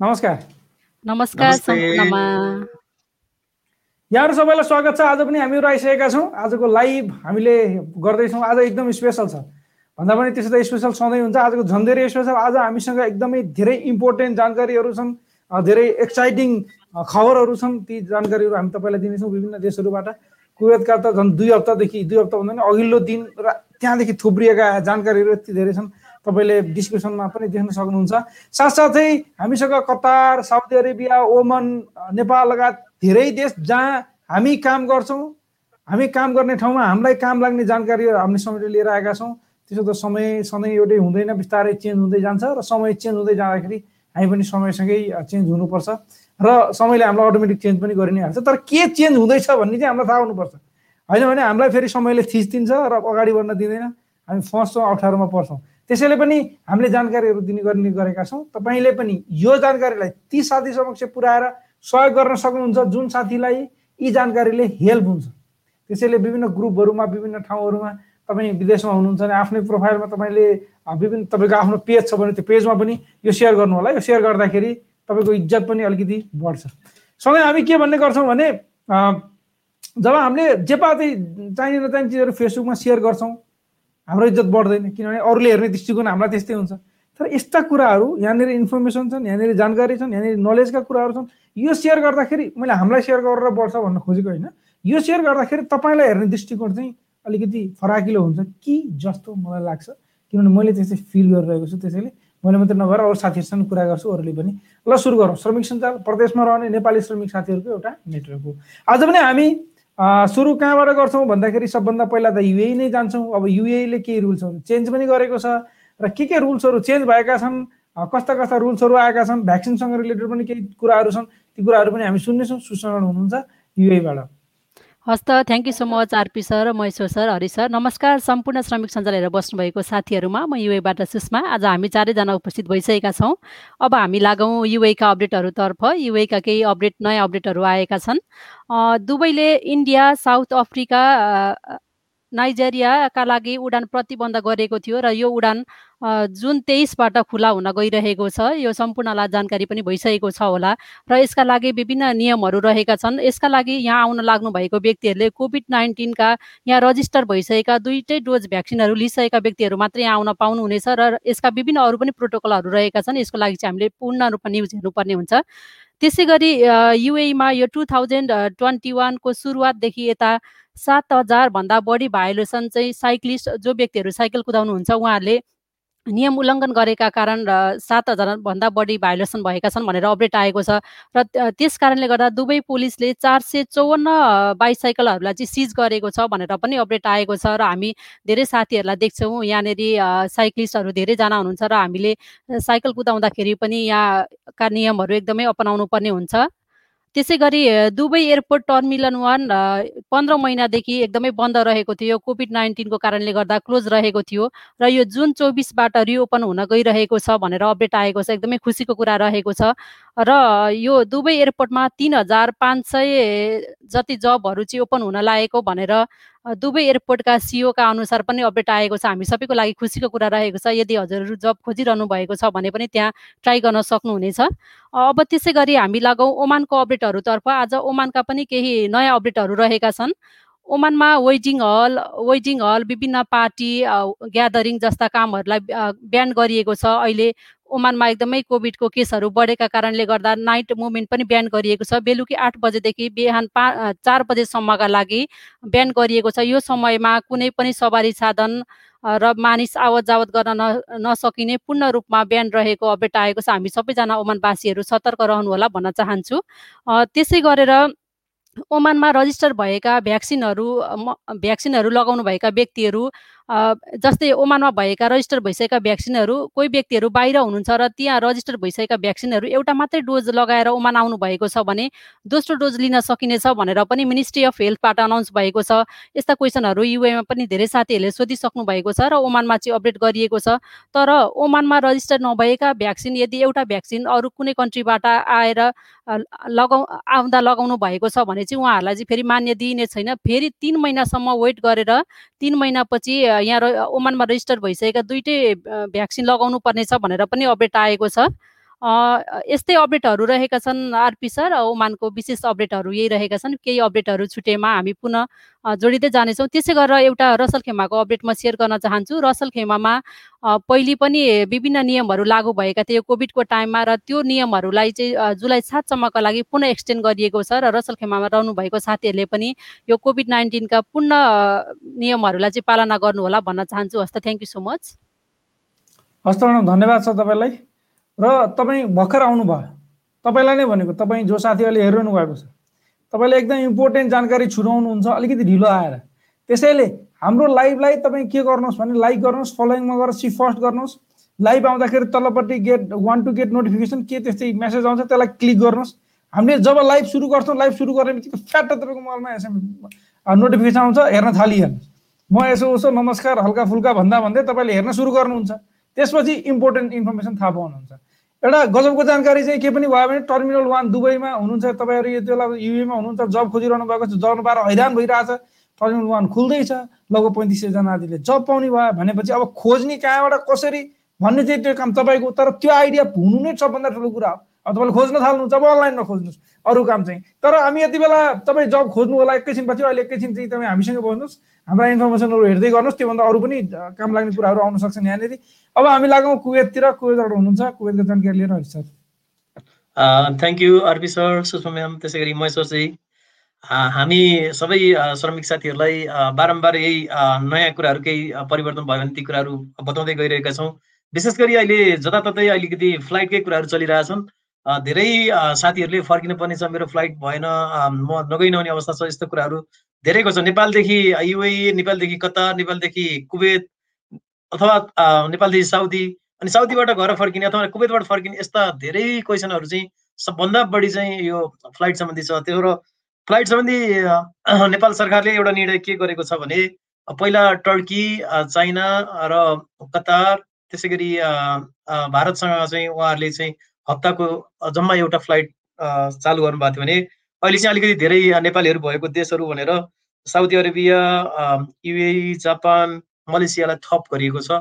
नमस्कार नमस्कार यहाँहरू सबैलाई स्वागत छ आज पनि हामीहरू आइसकेका छौँ आजको लाइभ हामीले गर्दैछौँ आज एकदम स्पेसल छ भन्दा पनि त्यसो त स्पेसल सधैँ हुन्छ आजको झन् धेरै स्पेसल आज हामीसँग एकदमै धेरै इम्पोर्टेन्ट जानकारीहरू छन् धेरै एक्साइटिङ खबरहरू छन् ती जानकारीहरू हामी तपाईँलाई दिनेछौँ विभिन्न देशहरूबाट कुवेतका त झन् दुई हप्तादेखि दुई हप्ता भन्दा पनि अघिल्लो दिन र त्यहाँदेखि थुप्रिएका जानकारीहरू यति धेरै छन् तपाईँले डिस्क्रिप्सनमा पनि देख्न सक्नुहुन्छ। साथसाथै हामीसँग कतार साउदी अरेबिया ओमन नेपाल लगायत धेरै देश जहाँ हामी काम गर्छौँ। हामी काम गर्ने ठाउँमा हामीलाई काम लाग्ने जानकारीहरू हामीले समय लिएर आएका छौँ। त्यसो त समय सधैँ एउटै हुँदैन बिस्तारै चेन्ज हुँदै जान्छ र समय चेन्ज हुँदै जाँदाखेरि हामी पनि समयसँगै चेन्ज हुनुपर्छ र समयले हामीलाई अटोमेटिक चेन्ज पनि गरि नै हाल्छ तर के चेन्ज हुँदैछ भन्ने चाहिँ हामीलाई थाहा हुनुपर्छ। होइन भने हामीलाई फेरि समयले थिचिदिन्छ र अगाडि बढ्न दिँदैन। हामी फस्छौँ अप्ठ्यारोमा पर्छौँ। त्यसैले पनि हामीले जानकारीहरू दिने गर्ने गरेका छौँ। तपाईँले पनि यो जानकारीलाई ती साथी समक्ष पुऱ्याएर सहयोग गर्न सक्नुहुन्छ जुन साथीलाई यी जानकारीले हेल्प हुन्छ। त्यसैले विभिन्न ग्रुपहरूमा विभिन्न ठाउँहरूमा तपाईँ विदेशमा हुनुहुन्छ भने आफ्नै प्रोफाइलमा तपाईँले विभिन्न तपाईँको आफ्नो पेज छ भने त्यो पेजमा पनि यो सेयर गर्नु होला। यो सेयर गर्दाखेरि तपाईँको इज्जत पनि अलिकति बढ्छ। सँगै हामी के भन्ने गर्छौँ भने जब हामीले जे पाते चाहिने नचाहिने चिजहरू फेसबुकमा सेयर गर्छौँ हाम्रो इज्जत बढ्दैन किनभने अरूले हेर्ने दृष्टिकोण हामीलाई त्यस्तै हुन्छ। तर यस्ता कुराहरू यहाँनिर इन्फर्मेसन छन् यहाँनिर जानकारी छन् यहाँनिर नलेजका कुराहरू छन् यो सेयर गर्दाखेरि मैले हामीलाई सेयर गरेर बढ्छ भन्न खोजेको होइन। यो सेयर गर्दाखेरि तपाईँलाई हेर्ने दृष्टिकोण चाहिँ अलिकति फराकिलो हुन्छ कि जस्तो मलाई लाग्छ। किनभने मैले त्यस्तै फिल गरिरहेको छु त्यसैले मैले मात्रै नभएर अरू साथीहरूसँग कुरा गर्छु अरूले पनि। ल सुरु गरौँ। श्रमिक सञ्जाल प्रदेशमा रहने नेपाली श्रमिक साथीहरूको एउटा नेटवर्क हो। आज पनि हामी सुरु कहाँबाट गर्छौँ भन्दाखेरि सबभन्दा पहिला त युए नै जान्छौँ। अब युएले केही रुल्सहरू चेन्ज पनि गरेको छ। र के के रुल्सहरू चेन्ज भएका छन्? कस्ता कस्ता रुल्सहरू आएका छन्? भ्याक्सिनसँग रिलेटेड पनि केही कुराहरू छन्। ती कुराहरू पनि हामी सुन्नेछौँ सुशरण हुनुहुन्छ युएबाट हस् त thank you so much RP sir Maheshwar sir Hari sir नमस्कार सम्पूर्ण श्रमिक सञ्जाल हेरेर बस्नुभएको साथीहरूमा म युएबाट सुषमा। आज हामी चारैजना उपस्थित भइसकेका छौँ। अब हामी लागौँ युएका अपडेटहरूतर्फ। युएका केही अपडेट नयाँ अपडेटहरू आएका छन्। दुबईले इन्डिया साउथ अफ्रिका नाइजेरियाका लागि उडान प्रतिबन्ध गरेको थियो र यो उडान जुन तेइसबाट खुला हुन गइरहेको छ यो सम्पूर्णलाई जानकारी पनि भइसकेको छ होला र यसका लागि विभिन्न नियमहरू रहेका छन्। यसका लागि यहाँ आउन लाग्नु भएको व्यक्तिहरूले कोभिड नाइन्टिनका यहाँ रजिस्टर भइसकेका दुइटै डोज भ्याक्सिनहरू लिइसकेका व्यक्तिहरू मात्रै यहाँ आउन पाउनुहुनेछ र यसका विभिन्न अरू पनि प्रोटोकलहरू रहेका छन्। यसको लागि चाहिँ हामीले पूर्ण रूपमा न्युज हेर्नुपर्ने हुन्छ। त्यसै गरी युएमा यो टु थाउजन्ड ट्वेन्टी वानको सुरुवातदेखि यता सात हजारभन्दा बढी भायोलेसन चाहिँ साइक्लिस्ट जो व्यक्तिहरू साइकल कुदाउनुहुन्छ उहाँहरूले नियम उल्लङ्घन गरेका कारण र सात हजारभन्दा बढी भायोलेसन भएका छन् भनेर अपडेट आएको छ। र त्यस कारणले गर्दा दुवै पुलिसले चार सय चौवन्न बाइसाइकलहरूलाई चाहिँ सिज गरेको छ भनेर पनि अपडेट आएको छ र हामी धेरै साथीहरूलाई देख्छौँ। यहाँनिर साइक्लिस्टहरू धेरैजना हुनुहुन्छ र हामीले साइकल कुदाउँदाखेरि पनि यहाँका नियमहरू एकदमै अपनाउनु पर्ने हुन्छ। त्यसै गरी दुबई एयरपोर्ट टर्मिनल वान पन्ध्र महिनादेखि एकदमै बन्द रहेको थियो। कोभिड नाइन्टिनको कारणले गर्दा क्लोज रहेको थियो र यो जुन चौबिसबाट रिओपन हुन गइरहेको छ भनेर अपडेट आएको छ। एकदमै खुसीको कुरा रहेको छ। र यो दुबई एयरपोर्टमा तिन हजार पाँच सय जति जबहरू चाहिँ ओपन हुन लागेको भनेर दुबई एयरपोर्टका सिओका अनुसार पनि अपडेट आएको छ। हामी सबैको लागि खुसीको कुरा रहेको छ यदि हजुरहरू जब खोजिरहनु भएको छ भने पनि त्यहाँ ट्राई गर्न सक्नुहुनेछ। अब त्यसै गरी हामी लगाउँ ओमानको अपडेटहरूतर्फ। आज ओमानका पनि केही नयाँ अपडेटहरू रहेका छन्। ओमानमा वेजिङ हल वेजिङ हल विभिन्न पार्टी ग्यादरिङ जस्ता कामहरूलाई बिहान गरिएको छ। अहिले ओमानमा एकदमै कोभिडको केसहरू बढेका कारणले गर्दा नाइट मुभमेन्ट पनि बिहान गरिएको छ। बेलुकी आठ बजेदेखि बिहान पा चार बजेसम्मका लागि बिहान गरिएको छ। यो समयमा कुनै पनि सवारी साधन र मानिस आवत जावत गर्न न नसकिने पूर्ण रूपमा बिहान रहेको अपडेट आएको छ। हामी सबैजना ओमानवासीहरू सतर्क रहनुहोला भन्न चाहन्छु। त्यसै गरेर ओमानमा रजिस्टर भएका भ्याक्सिनहरू भ्याक्सिनहरू लगाउनु भएका व्यक्तिहरू जस्तै ओमानमा भएका रजिस्टर भइसकेका भ्याक्सिनहरू कोही व्यक्तिहरू बाहिर हुनुहुन्छ र त्यहाँ रजिस्टर भइसकेका भ्याक्सिनहरू एउटा मात्रै डोज लगाएर ओमान आउनु भएको छ भने दोस्रो डोज लिन सकिनेछ भनेर पनि मिनिस्ट्री अफ हेल्थबाट अनाउन्स भएको छ। यस्ता क्वेसनहरू युएमा पनि धेरै साथीहरूले सोधिसक्नु भएको छ र ओमानमा चाहिँ अपडेट गरिएको छ। तर ओमानमा रजिस्टर नभएका भ्याक्सिन यदि एउटा भ्याक्सिन अरू कुनै कन्ट्रीबाट आएर लगाउ आउँदा लगाउनु भएको छ भने चाहिँ उहाँहरूलाई चाहिँ फेरि मान्य दिइने छैन। फेरि तिन महिनासम्म वेट गरेर तिन महिनापछि यहाँ ओमानमा रेजिस्टर भइसकेका दुइटै भ्याक्सिन लगाउनु पर्नेछ भनेर पनि अपडेट आएको छ। यस्तै अपडेटहरू रहेका छन् आरपी सर ओमानको विशेष अपडेटहरू यही रहेका छन्। केही अपडेटहरू छुटेमा हामी पुनः जोडिँदै जानेछौँ। त्यसै गरेर एउटा रसल खेमाको अपडेट म सेयर गर्न चाहन्छु। रसल खेमामा पहिले पनि विभिन्न नियमहरू लागू भएका थिए कोभिडको टाइममा र त्यो नियमहरूलाई चाहिँ जुलाई सातसम्मका लागि पुनः एक्सटेन्ड गरिएको छ र रसल खेमामा रहनु भएको साथीहरूले पनि यो कोभिड नाइन्टिनका पूर्ण नियमहरूलाई चाहिँ पालना गर्नुहोला भन्न चाहन्छु। हस्त थ्याङ्क यू सो मच। हस्त धन्यवाद छ तपाईँलाई। र तपाईँ भर्खर आउनुभयो। तपाईँलाई नै भनेको तपाईँ जो साथीहरूले हेरिरहनु भएको छ तपाईँले एकदम इम्पोर्टेन्ट जानकारी छुट्याउनुहुन्छ अलिकति ढिलो आएर। त्यसैले हाम्रो लाइभलाई तपाईँ के गर्नुहोस् भने लाइक गर्नुहोस् फलोइङमा गएर सी फर्स्ट गर्नुहोस्। लाइभ आउँदाखेरि तल्लोपट्टि get one to get notification के त्यस्तै मेसेज आउँछ त्यसलाई क्लिक गर्नुहोस्। हामीले जब लाइभ सुरु गर्छौँ लाइभ सुरु गर्ने बित्तिकै फ्याट तपाईँको मोबाइलमा एसएमएस नोटिफिकेसन आउँछ हेर्न थालिहाल्नुहोस् म यसो उसो नमस्कार हल्का फुल्का भन्दा भन्दै तपाईँले हेर्न सुरु गर्नुहुन्छ। त्यसपछि इम्पोर्टेन्ट इन्फर्मेसन थाहा पाउनुहुन्छ। एउटा गजबको जानकारी चाहिँ के पनि भयो भने टर्मिनल वान दुबईमा हुनुहुन्छ। तपाईँहरू यति बेला युएमा हुनुहुन्छ जब खोजिरहनु भएको छ जब पाएर हैरान भइरहेछ टर्मिनल वान खुल्दैछ लगभग पैँतिस सयजना आदिले जब पाउने भयो भनेपछि अब खोज्ने कहाँबाट कसरी भन्ने चाहिँ त्यो काम तपाईँको तर त्यो आइडिया हुनु नै सबभन्दा ठुलो कुरा हो। अब तपाईँले खोज्न थाल्नुहुन्छ अब अनलाइनमा खोज्नुहोस् अरू काम चाहिँ। तर हामी यति बेला तपाईँ जब खोज्नु होला एकैछिन पछि अहिले एकैछिन चाहिँ तपाईँ हामीसँग बस्नुहोस्। हाम्रा इन्फर्मेसनहरू हेर्दै गर्नुहोस् त्योभन्दा अरू पनि काम लाग्ने कुराहरू आउन सक्छन् यहाँनिर। अब हामी लागौँ कुवेततिर। कुवेतबाट हुनुहुन्छ कुवेतको जानकारी लिएर Hari sir. Thank you RP sir Sushma ma'am त्यसै गरी महेश्वर चाहिँ। हामी सबै श्रमिक साथीहरूलाई बारम्बार यही नयाँ कुराहरू केही परिवर्तन भयो भने ती कुराहरू बताउँदै गइरहेका छौँ। विशेष गरी अहिले जताततै अलिकति फ्लाइटकै कुराहरू चलिरहेछन्। धेरै साथीहरूले फर्किनु पर्ने छ मेरो फ्लाइट भएन म नगइ नहुने अवस्था छ यस्तो कुराहरू धेरैको छ। नेपालदेखि युए नेपालदेखि कतार नेपालदेखि कुवेत अथवा नेपालदेखि साउदी अनि साउदीबाट घर फर्किने अथवा कुवेतबाट फर्किने यस्ता धेरै क्वेसनहरू चाहिँ सबभन्दा बढी चाहिँ यो फ्लाइट सम्बन्धी छ। त्यो र फ्लाइट सम्बन्धी नेपाल सरकारले एउटा निर्णय के गरेको छ भने पहिला टर्की चाइना र कतार त्यसै गरी भारतसँग चाहिँ उहाँहरूले चाहिँ हप्ताको जम्मा एउटा फ्लाइट चालु गर्नुभएको थियो भने अहिले चाहिँ अलिकति धेरै नेपालीहरू भएको देशहरू भनेर साउदी अरेबिया युए जापान मलेसियालाई थप गरिएको छ।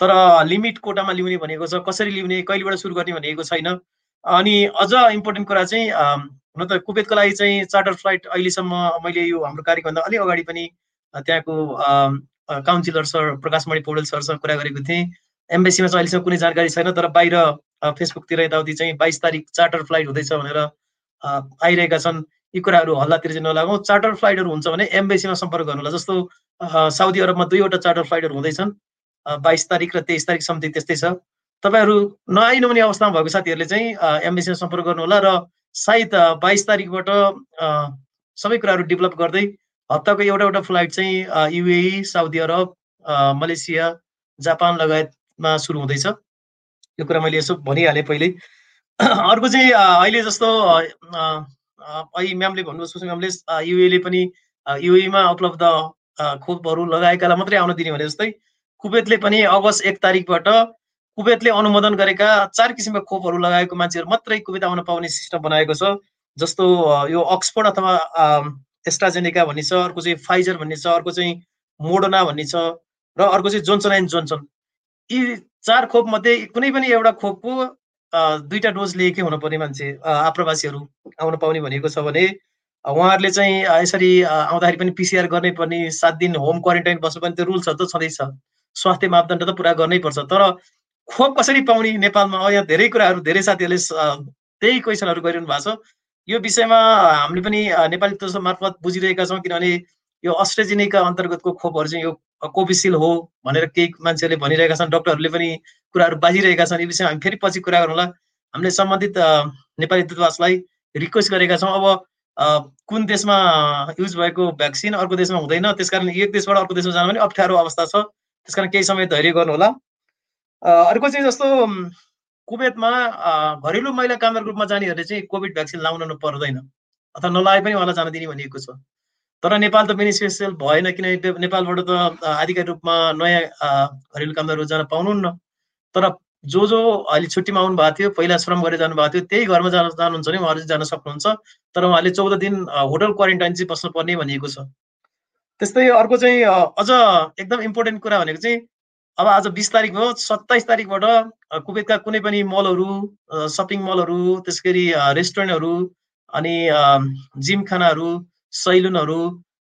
तर लिमिट कोटामा ल्याउने भनेको छ कसरी ल्याउने कहिलेबाट सुरु गर्ने भनेको छैन। अनि अझ इम्पोर्टेन्ट कुरा चाहिँ हुन त कुवेतको लागि चाहिँ चार्टर फ्लाइट अहिलेसम्म मैले यो हाम्रो कार्यक्रमभन्दा अलिक अगाडि पनि त्यहाँको काउन्सिलर सर प्रकाशमणि पौडेल सरसँग कुरा गरेको थिएँ। एम्बेसीमा चाहिँ अहिलेसम्म कुनै जानकारी छैन तर बाहिर फेसबुकतिर यताउति चाहिँ बाइस तारिक चार्टर फ्लाइट हुँदैछ भनेर आइरहेका छन्। यी कुराहरू हल्लातिर चाहिँ नलागौँ। चार्टर फ्लाइटहरू हुन्छ भने एम्बेसीमा सम्पर्क गर्नु होला जस्तो साउदी अरबमा दुईवटा चार्टर फ्लाइटहरू हुँदैछन् बाइस तारिक र तेइस तारिक सम्झि त्यस्तै छ। तपाईँहरू नआइ नहुने अवस्थामा भएको साथीहरूले चाहिँ एम्बेसीमा सम्पर्क गर्नु होला र सायद बाइस तारिकबाट सबै कुराहरू डेभलप गर्दै हप्ताको एउटा एउटा फ्लाइट चाहिँ UAE Saudi Arab Malaysia Japan लगायतमा सुरु हुँदैछ। यो कुरा मैले यसो भनिहालेँ पहिल्यै अर्को चाहिँ अहिले जस्तो अहिले म्यामले भन्नुभयो सुषमा म्यामले युएले पनि युएमा उपलब्ध खोपहरू लगाएकालाई मात्रै आउन दिने भने जस्तै कुवेतले पनि अगस्त एक तारिकबाट कुवेतले अनुमोदन गरेका चार किसिमका खोपहरू लगाएको मान्छेहरू मात्रै कुवेत आउन पाउने सिस्टम बनाएको छ। जस्तो यो अक्सफोर्ड अथवा एस्ट्राजेनेका भन्ने छ अर्को चाहिँ फाइजर भन्ने छ अर्को चाहिँ मोडोना भन्ने छ र अर्को चाहिँ जोन्सन एन्ड जोन्सन। यी चार खोप मध्ये कुनै पनि एउटा खोपको दुईवटा डोज लिएकै हुनुपर्ने मान्छे आप्रवासीहरू आउन पाउने भनेको छ भने उहाँहरूले चाहिँ यसरी आउँदाखेरि पनि पिसिआर गर्नै पर्ने सात दिन होम क्वारेन्टाइन बस्नुपर्ने त्यो रुल्सहरू त छँदैछ। स्वास्थ्य मापदण्ड त पुरा गर्नै पर्छ। तर खोप कसरी पाउने नेपालमा यहाँ धेरै कुराहरू धेरै साथीहरूले त्यही क्वेसनहरू गरिरहनु भएको छ। यो विषयमा हामीले पनि नेपाली तर्फ मार्फत बुझिरहेका छौँ किनभने यो अस्ट्रेजेनिका अन्तर्गतको खोपहरू चाहिँ यो कोभिसिल्ड हो भनेर केही मान्छेहरूले भनिरहेका छन् डक्टरहरूले पनि कुराहरू बाजिरहेका छन्। यो विषयमा हामी फेरि पछि कुरा गरौँला। हामीले सम्बन्धित नेपाली दूतावासलाई रिक्वेस्ट गरेका छौँ। अब कुन देशमा युज भएको भ्याक्सिन अर्को देशमा हुँदैन। त्यसकारण एक देशबाट अर्को देशमा जानु पनि अप्ठ्यारो अवस्था छ। त्यसकारण केही समय धैर्य गर्नु होला। अर्को चाहिँ जस्तो कुवेतमा घरेलु महिला कामदार ग्रुपमा जानेहरूले चाहिँ कोभिड भ्याक्सिन लाउन पर्दैन। अथवा नलाए पनि उहाँलाई जान दिने भनिएको छ। तर नेपाल त बेनिफिसियल भएन किनभने नेपालबाट त आधिकारिक रूपमा नयाँ घरेलु कामदारहरू जान पाउनुहुन्न। तर जो जो अहिले छुट्टीमा आउनु भएको थियो पहिला श्रम गरेर जानुभएको थियो त्यही घरमा जान जानुहुन्छ भने उहाँहरू जान सक्नुहुन्छ। तर उहाँले चौध दिन होटल क्वारेन्टाइन चाहिँ बस्नुपर्ने भनिएको छ। त्यस्तै अर्को चाहिँ अझ एकदम इम्पोर्टेन्ट कुरा भनेको चाहिँ अब आज बिस तारिक भयो सत्ताइस तारिकबाट कुवेतका कुनै पनि मलहरू सपिङ मलहरू त्यसै गरी रेस्टुरेन्टहरू अनि जिमखानाहरू सैलुनहरू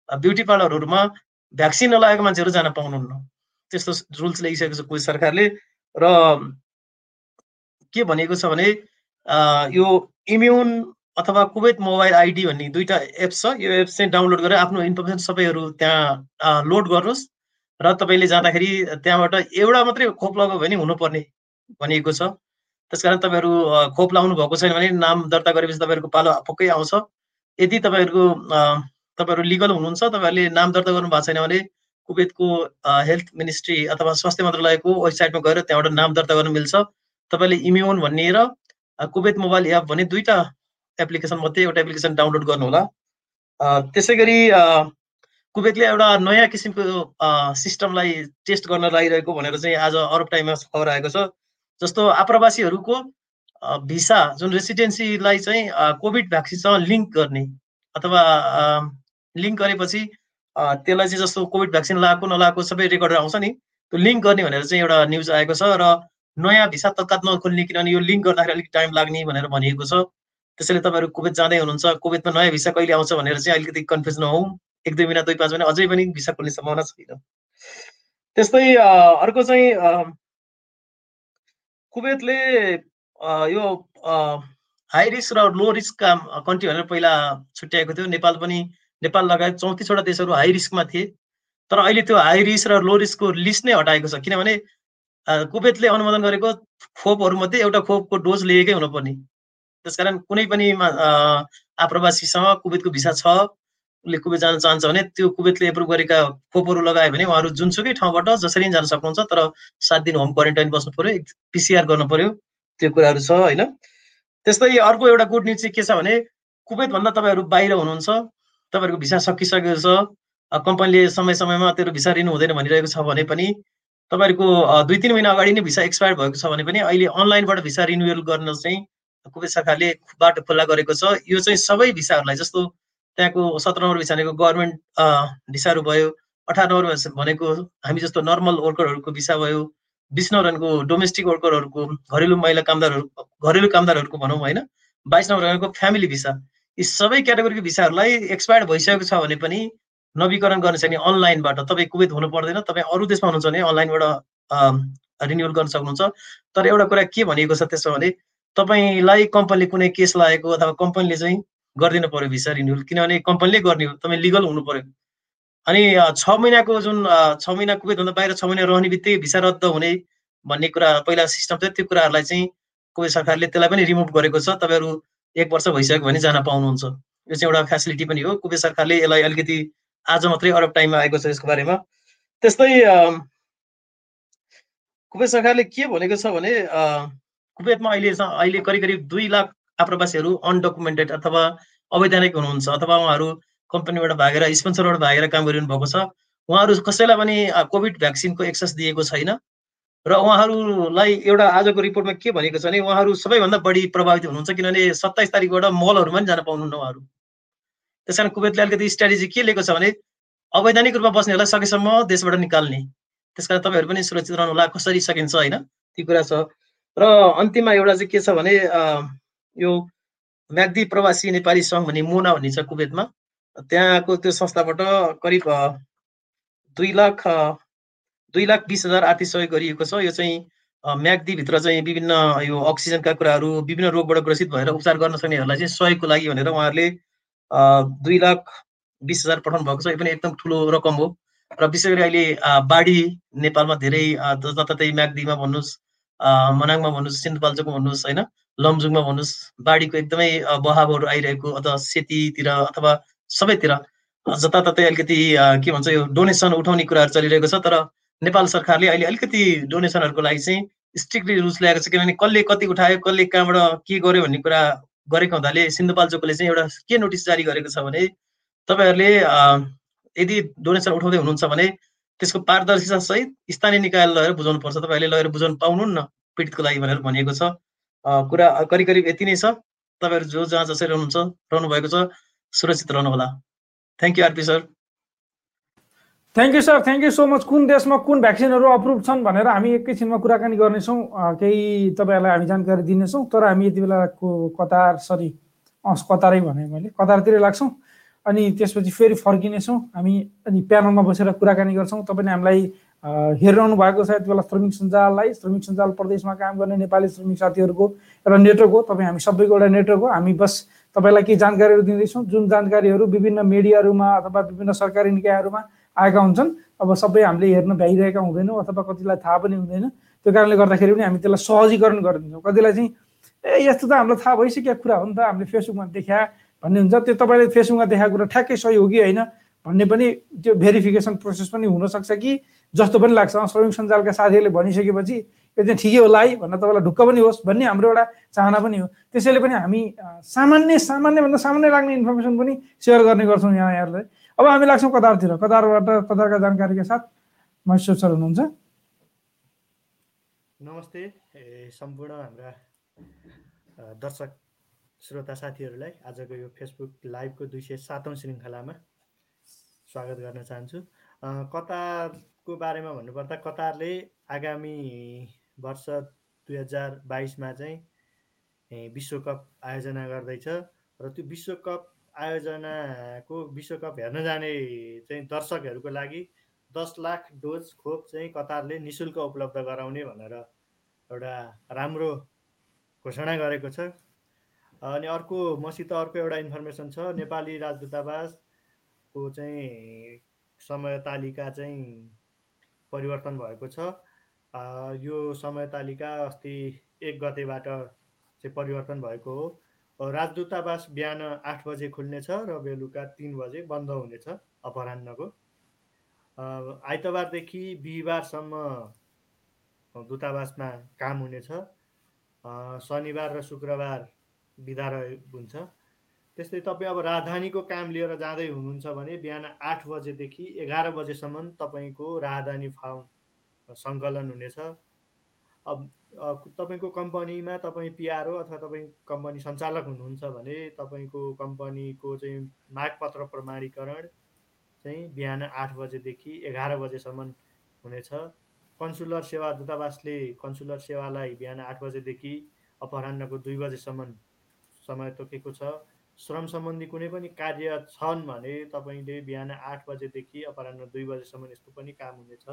ब्युटी पार्लरहरूमा भ्याक्सिन नलागेको मान्छेहरू जान पाउनुहुन्न। त्यस्तो रुल्स ल्याइसकेको छ कुवेत सरकारले। र के भनेको छ भने यो इम्युन अथवा कुवेत मोबाइल आइडी भन्ने दुईवटा एप्स छ। यो एप्स चाहिँ डाउनलोड गरेर आफ्नो इन्फर्मेसन सबैहरू त्यहाँ लोड गर्नुहोस्। र तपाईँले जाँदाखेरि त्यहाँबाट एउटा मात्रै खोप लगायो भने हुनुपर्ने भनिएको छ। त्यस कारण तपाईँहरू खोप लाउनु भएको छैन भने नाम दर्ता गरेपछि तपाईँहरूको पालो पक्कै आउँछ। यदि तपाईँहरूको तपाईँहरू लिगल हुनुहुन्छ तपाईँहरूले नाम दर्ता गर्नु भएको छैन भने कुवेतको हेल्थ मिनिस्ट्री अथवा स्वास्थ्य मन्त्रालयको वेबसाइटमा गएर त्यहाँबाट नाम दर्ता गर्नु मिल्छ। तपाईँले इम्युन भन्ने र कुवेत मोबाइल एप भन्ने दुईवटा एप्लिकेसन मध्ये एउटा एप्लिकेसन डाउनलोड गर्नुहोला। त्यसै गरी कुवेतले एउटा नयाँ किसिमको सिस्टमलाई टेस्ट गर्न लागिरहेको भनेर चाहिँ आज अरब टाइममा खबर आएको छ। जस्तो आप्रवासीहरूको भिसा जुन रेसिडेन्सीलाई चाहिँ कोभिड भ्याक्सिनसँग लिङ्क गर्ने अथवा लिङ्क गरेपछि त्यसलाई चाहिँ जस्तो कोभिड भ्याक्सिन लगाएको नलाएको सबै रेकर्डर आउँछ नि त्यो लिङ्क गर्ने भनेर चाहिँ एउटा न्युज आएको छ र नयाँ भिसा तत्काल नखोल्ने किनभने यो लिङ्क गर्दाखेरि अलिक टाइम लाग्ने भनेर भनिएको छ। त्यसैले तपाईँहरू कुवेत जाँदै हुनुहुन्छ कुवेतमा नयाँ भिसा कहिले आउँछ भनेर चाहिँ अलिकति कन्फ्युज नहौँ। एक दुई महिना दुई पाँच महिना अझै पनि भिसा खोल्ने सम्भावना छैन त्यस्तै अर्को चाहिँ कुवेतले यो हाई रिस्क र लो रिस्कका कन्ट्री भनेर पहिला छुट्याएको थियो। नेपाल पनि नेपाल लगायत चौतिसवटा देशहरू हाई रिस्कमा थिए। तर अहिले त्यो हाई रिस्क र लो रिस्कको लिस्ट नै हटाएको छ। किनभने कुवेतले अनुमोदन गरेको खोपहरूमध्ये एउटा खोपको डोज लिएकै हुनुपर्ने। त्यसकारण कुनै पनि आप्रवासीसँग कुवेतको भिसा छ उसले कुवेत जान चाहन्छ भने त्यो कुवेतले एप्रुभ गरेका खोपहरू लगायो भने उहाँहरू जुनसुकै ठाउँबाट जसरी जान सक्नुहुन्छ। तर सात दिन होम क्वारेन्टाइन बस्नु पर्यो पिसिआर गर्नु पर्यो। त्यो कुराहरू छ होइन? त्यस्तै अर्को एउटा गुड न्युज चाहिँ के छ भने कुवेतभन्दा तपाईँहरू बाहिर हुनुहुन्छ तपाईँहरूको भिसा सकिसकेको छ कम्पनीले समय समयमा तेरो भिसा रिनु हुँदैन भनिरहेको छ भने पनि तपाईँहरूको दुई तिन महिना अगाडि नै भिसा एक्सपायर भएको छ भने पनि अहिले अनलाइनबाट भिसा रिन्युअल गर्न चाहिँ कुवेत शाखाले बाटो खुल्ला गरेको छ। यो चाहिँ सबै भिसाहरूलाई जस्तो त्यहाँको सत्र नम्बर भिसानेको गभर्मेन्ट भिसाहरू भयो अठार नम्बर भनेको हामी जस्तो नर्मल वर्करहरूको भिसा भयो बिस नम्बरको डोमेस्टिक वर्करहरूको घरेलु महिला कामदारहरू घरेलु कामदारहरूको भनौँ होइन बाइस नम्बर भनेको फ्यामिली भिसा यी सबै क्याटेगोरीको भिसाहरूलाई एक्सपायर्ड भइसकेको छ भने पनि नवीकरण गर्न सक्ने अनलाइनबाट तपाईँ कुवेत हुनु पर्दैन तपाईँ अरू देशमा हुनुहुन्छ भने अनलाइनबाट रिन्युअल गर्न सक्नुहुन्छ। तर एउटा कुरा के भनिएको छ त्यसो भने तपाईँलाई कम्पनीले कुनै केस लागेको अथवा कम्पनीले चाहिँ गरिदिनु पर्यो भिसा रिन्युअल किनभने कम्पनीले गर्ने हो तपाईँ लिगल हुनु पर्यो। अनि छ महिनाको जुन छ महिना कुवेतभन्दा बाहिर छ महिना रहने बित्तिकै भिसा रद्द हुने भन्ने कुरा पहिला सिस्टम थियो। त्यो कुराहरूलाई चाहिँ कुवेत सरकारले त्यसलाई पनि रिमुभ गरेको छ। तपाईँहरू एक वर्ष भइसक्यो भने जान पाउनुहुन्छ। यो चाहिँ एउटा फेसिलिटी पनि हो। कुवेत सरकारले यसलाई अलिकति आज मात्रै अरब टाइममा आएको छ यसको बारेमा। त्यस्तै कुवेत सरकारले के भनेको छ भने कुवेतमा अहिले अहिले करिब करिब दुई लाख आप्रवासीहरू अनडकुमेन्टेड अथवा अवैधानिक हुनुहुन्छ। अथवा उहाँहरू कम्पनीबाट भागेर स्पोन्सरबाट भागेर काम गरिरहनु भएको छ। उहाँहरू कसैलाई पनि कोभिड भ्याक्सिनको एक्सेस दिएको छैन। र उहाँहरूलाई एउटा आजको रिपोर्टमा के भनेको छ भने उहाँहरू सबैभन्दा बढी प्रभावित हुनुहुन्छ किनभने सत्ताइस तारिकबाट मलहरूमा पनि जान पाउनुहुन्न उहाँहरू। त्यस कारण कुवेतले अलिकति स्ट्राटेजी के लिएको छ भने अवैधानिक रूपमा बस्नेहरूलाई सकेसम्म देशबाट निकाल्ने। त्यस कारण तपाईँहरू पनि सुरक्षित रहनुहोला कसरी सकिन्छ होइन त्यो कुरा छ। र अन्तिममा एउटा चाहिँ के छ भने यो म्याग्दी प्रवासी नेपाली सङ्घ भन्ने मुना भन्ने छ कुवेतमा। त्यहाँको त्यो संस्थाबाट करिब दुई लाख दुई लाख बिस हजार आर्थिक सहयोग गरिएको छ। यो चाहिँ म्याग्दीभित्र चाहिँ विभिन्न यो अक्सिजनका कुराहरू विभिन्न रोगबाट ग्रसित भएर उपचार गर्न सक्नेहरूलाई चाहिँ सहयोगको लागि भनेर उहाँहरूले दुई लाख बिस हजार पठाउनु भएको छ। यो पनि एकदम ठुलो रकम हो। र विशेष गरी अहिले बाढी नेपालमा धेरै जताततै म्याग्दीमा भन्नुहोस् मनाङमा भन्नुहोस् सिन्धुपाल्चोकमा भन्नुहोस् होइन लमजुङमा भन्नुहोस् बाढीको एकदमै बहावहरू आइरहेको अथवा सेतीतिर अथवा सबैतिर जताततै अलिकति के भन्छ यो डोनेसन उठाउने कुराहरू चलिरहेको छ तर नेपाल सरकारले अहिले अलिकति डोनेसनहरूको लागि चाहिँ स्ट्रिक्टली रुल्स ल्याएको छ किनभने कसले कति उठायो कसले कहाँबाट के गर्यो भन्ने कुरा गरेको हुँदाले सिन्धुपाल्चोकले चाहिँ एउटा के नोटिस जारी गरेको छ भने तपाईँहरूले यदि डोनेसन उठाउँदै हुनुहुन्छ भने त्यसको पारदर्शिता सहित स्थानीय निकायले लगेर बुझाउनु पर्छ तपाईँहरूले लगेर बुझाउनु पाउनुहुन्न पीडितको लागि भनेर भनिएको छ। कुरा करिब करिब यति नै छ। तपाईँहरू जो जहाँ जसरी रहनुहुन्छ रहनु भएको छ सुरक्षित रहनु होला thank you RP sir thank you sir thank you so much कुन देशमा कुन भ्याक्सिनहरू अप्रुभ छन् भनेर हामी एकैछिनमा कुराकानी गर्नेछौँ। केही तपाईँहरूलाई हामी जानकारी दिनेछौँ। तर हामी यति बेलाको कतार सरी अँ कतारै भने मैले। कतारतिरै लाग्छौँ। अनि त्यसपछि फेरि फर्किनेछौँ। हामी अनि प्यानलमा बसेर कुराकानी गर्छौँ। तपाईँले हामीलाई हेरिरहनु भएको छ यति बेला श्रमिक सञ्जाललाई। श्रमिक सञ्जाल प्रदेशमा काम गर्ने नेपाली श्रमिक साथीहरूको एउटा नेटवर्क हो। तपाईँ हामी सबैको एउटा नेटवर्क हो। हामी बस तपाईँलाई केही जानकारीहरू दिँदैछौँ। जुन जानकारीहरू विभिन्न मिडियाहरूमा अथवा विभिन्न सरकारी निकायहरूमा आएका हुन्छन् अब सबै हामीले हेर्न भ्याइरहेका हुँदैनौँ अथवा कतिलाई थाहा पनि हुँदैन। त्यो कारणले गर्दाखेरि पनि हामी त्यसलाई सहजीकरण गरिदिन्छौँ। कतिलाई चाहिँ ए यस्तो त हामीलाई थाहा भइसकेको कुरा हो नि त हामीले फेसबुकमा देखा भन्ने हुन्छ। त्यो तपाईँले फेसबुकमा देखाएको कुरा ठ्याक्कै सही हो कि होइन भन्ने पनि त्यो भेरिफिकेसन प्रोसेस पनि हुनसक्छ कि जस्तो पनि लाग्छ। श्रमिक सञ्जालका साथीहरूले भनिसकेपछि यो चाहिँ ठिकै होला है भन्न तपाईँलाई ढुक्क पनि होस् भन्ने हाम्रो एउटा चाहना पनि हो। त्यसैले पनि हामी सामान्य सामान्यभन्दा सामान्य लाग्ने इन्फर्मेसन पनि सेयर गर्ने गर्छौँ यहाँ यहाँहरूलाई अब हामी लाग्छौँ कतारतिर। कतारबाट कतारका जानकारीका साथ महेश्वर सर हुनुहुन्छ। नमस्ते। सम्पूर्ण हाम्रा दर्शक श्रोता साथीहरूलाई आजको यो फेसबुक लाइभको दुई सय सातौँ श्रृङ्खलामा स्वागत गर्न चाहन्छु। कतारको बारेमा भन्नुपर्दा कतारले आगामी वर्ष दुई हजार बाइसमा चाहिँ विश्वकप आयोजना गर्दैछ र त्यो विश्वकप आयोजनाको विश्वकप हेर्न जाने चाहिँ दर्शकहरूको लागि दस लाख डोज खोप चाहिँ कतारले नि शुल्क उपलब्ध गराउने भनेर एउटा राम्रो घोषणा गरेको छ। अनि अर्को मसित अर्को एउटा इन्फर्मेसन छ नेपाली राजदूतावासको चाहिँ समय तालिका चाहिँ परिवर्तन भएको छ। यो समय तालिका अस्ति एक गतेबाट चाहिँ परिवर्तन भएको हो। राजदूतावास बिहान आठ बजे खुल्नेछ र बेलुका तिन बजे बन्द हुनेछ अपराह्नको। अ, आइतबारदेखि बिहिबारसम्म दूतावासमा काम हुनेछ। शनिबार र शुक्रबार बिदा रहे हुन्छ। त्यस्तै तपाईँ अब राजधानीको काम लिएर जाँदै हुनुहुन्छ भने बिहान आठ बजेदेखि एघार बजेसम्म तपाईँको राजधानी फार्म सङ्कलन हुनेछ अब तपाईँको कम्पनीमा तपाईँ पिआरओ अथवा तपाईँ कम्पनी सञ्चालक हुनुहुन्छ भने तपाईँको कम्पनीको चाहिँ मागपत्र प्रमाणीकरण चाहिँ बिहान आठ बजेदेखि एघार बजेसम्म हुनेछ कन्सुलर सेवा दूतावासले कन्सुलर सेवालाई बिहान आठ बजेदेखि अपराह्नको दुई बजेसम्म समय तोकेको छ। श्रम सम्बन्धी कुनै पनि कार्य छन् भने तपाईँले बिहान आठ बजेदेखि अपराह्न दुई बजेसम्म यस्तो पनि काम हुनेछ।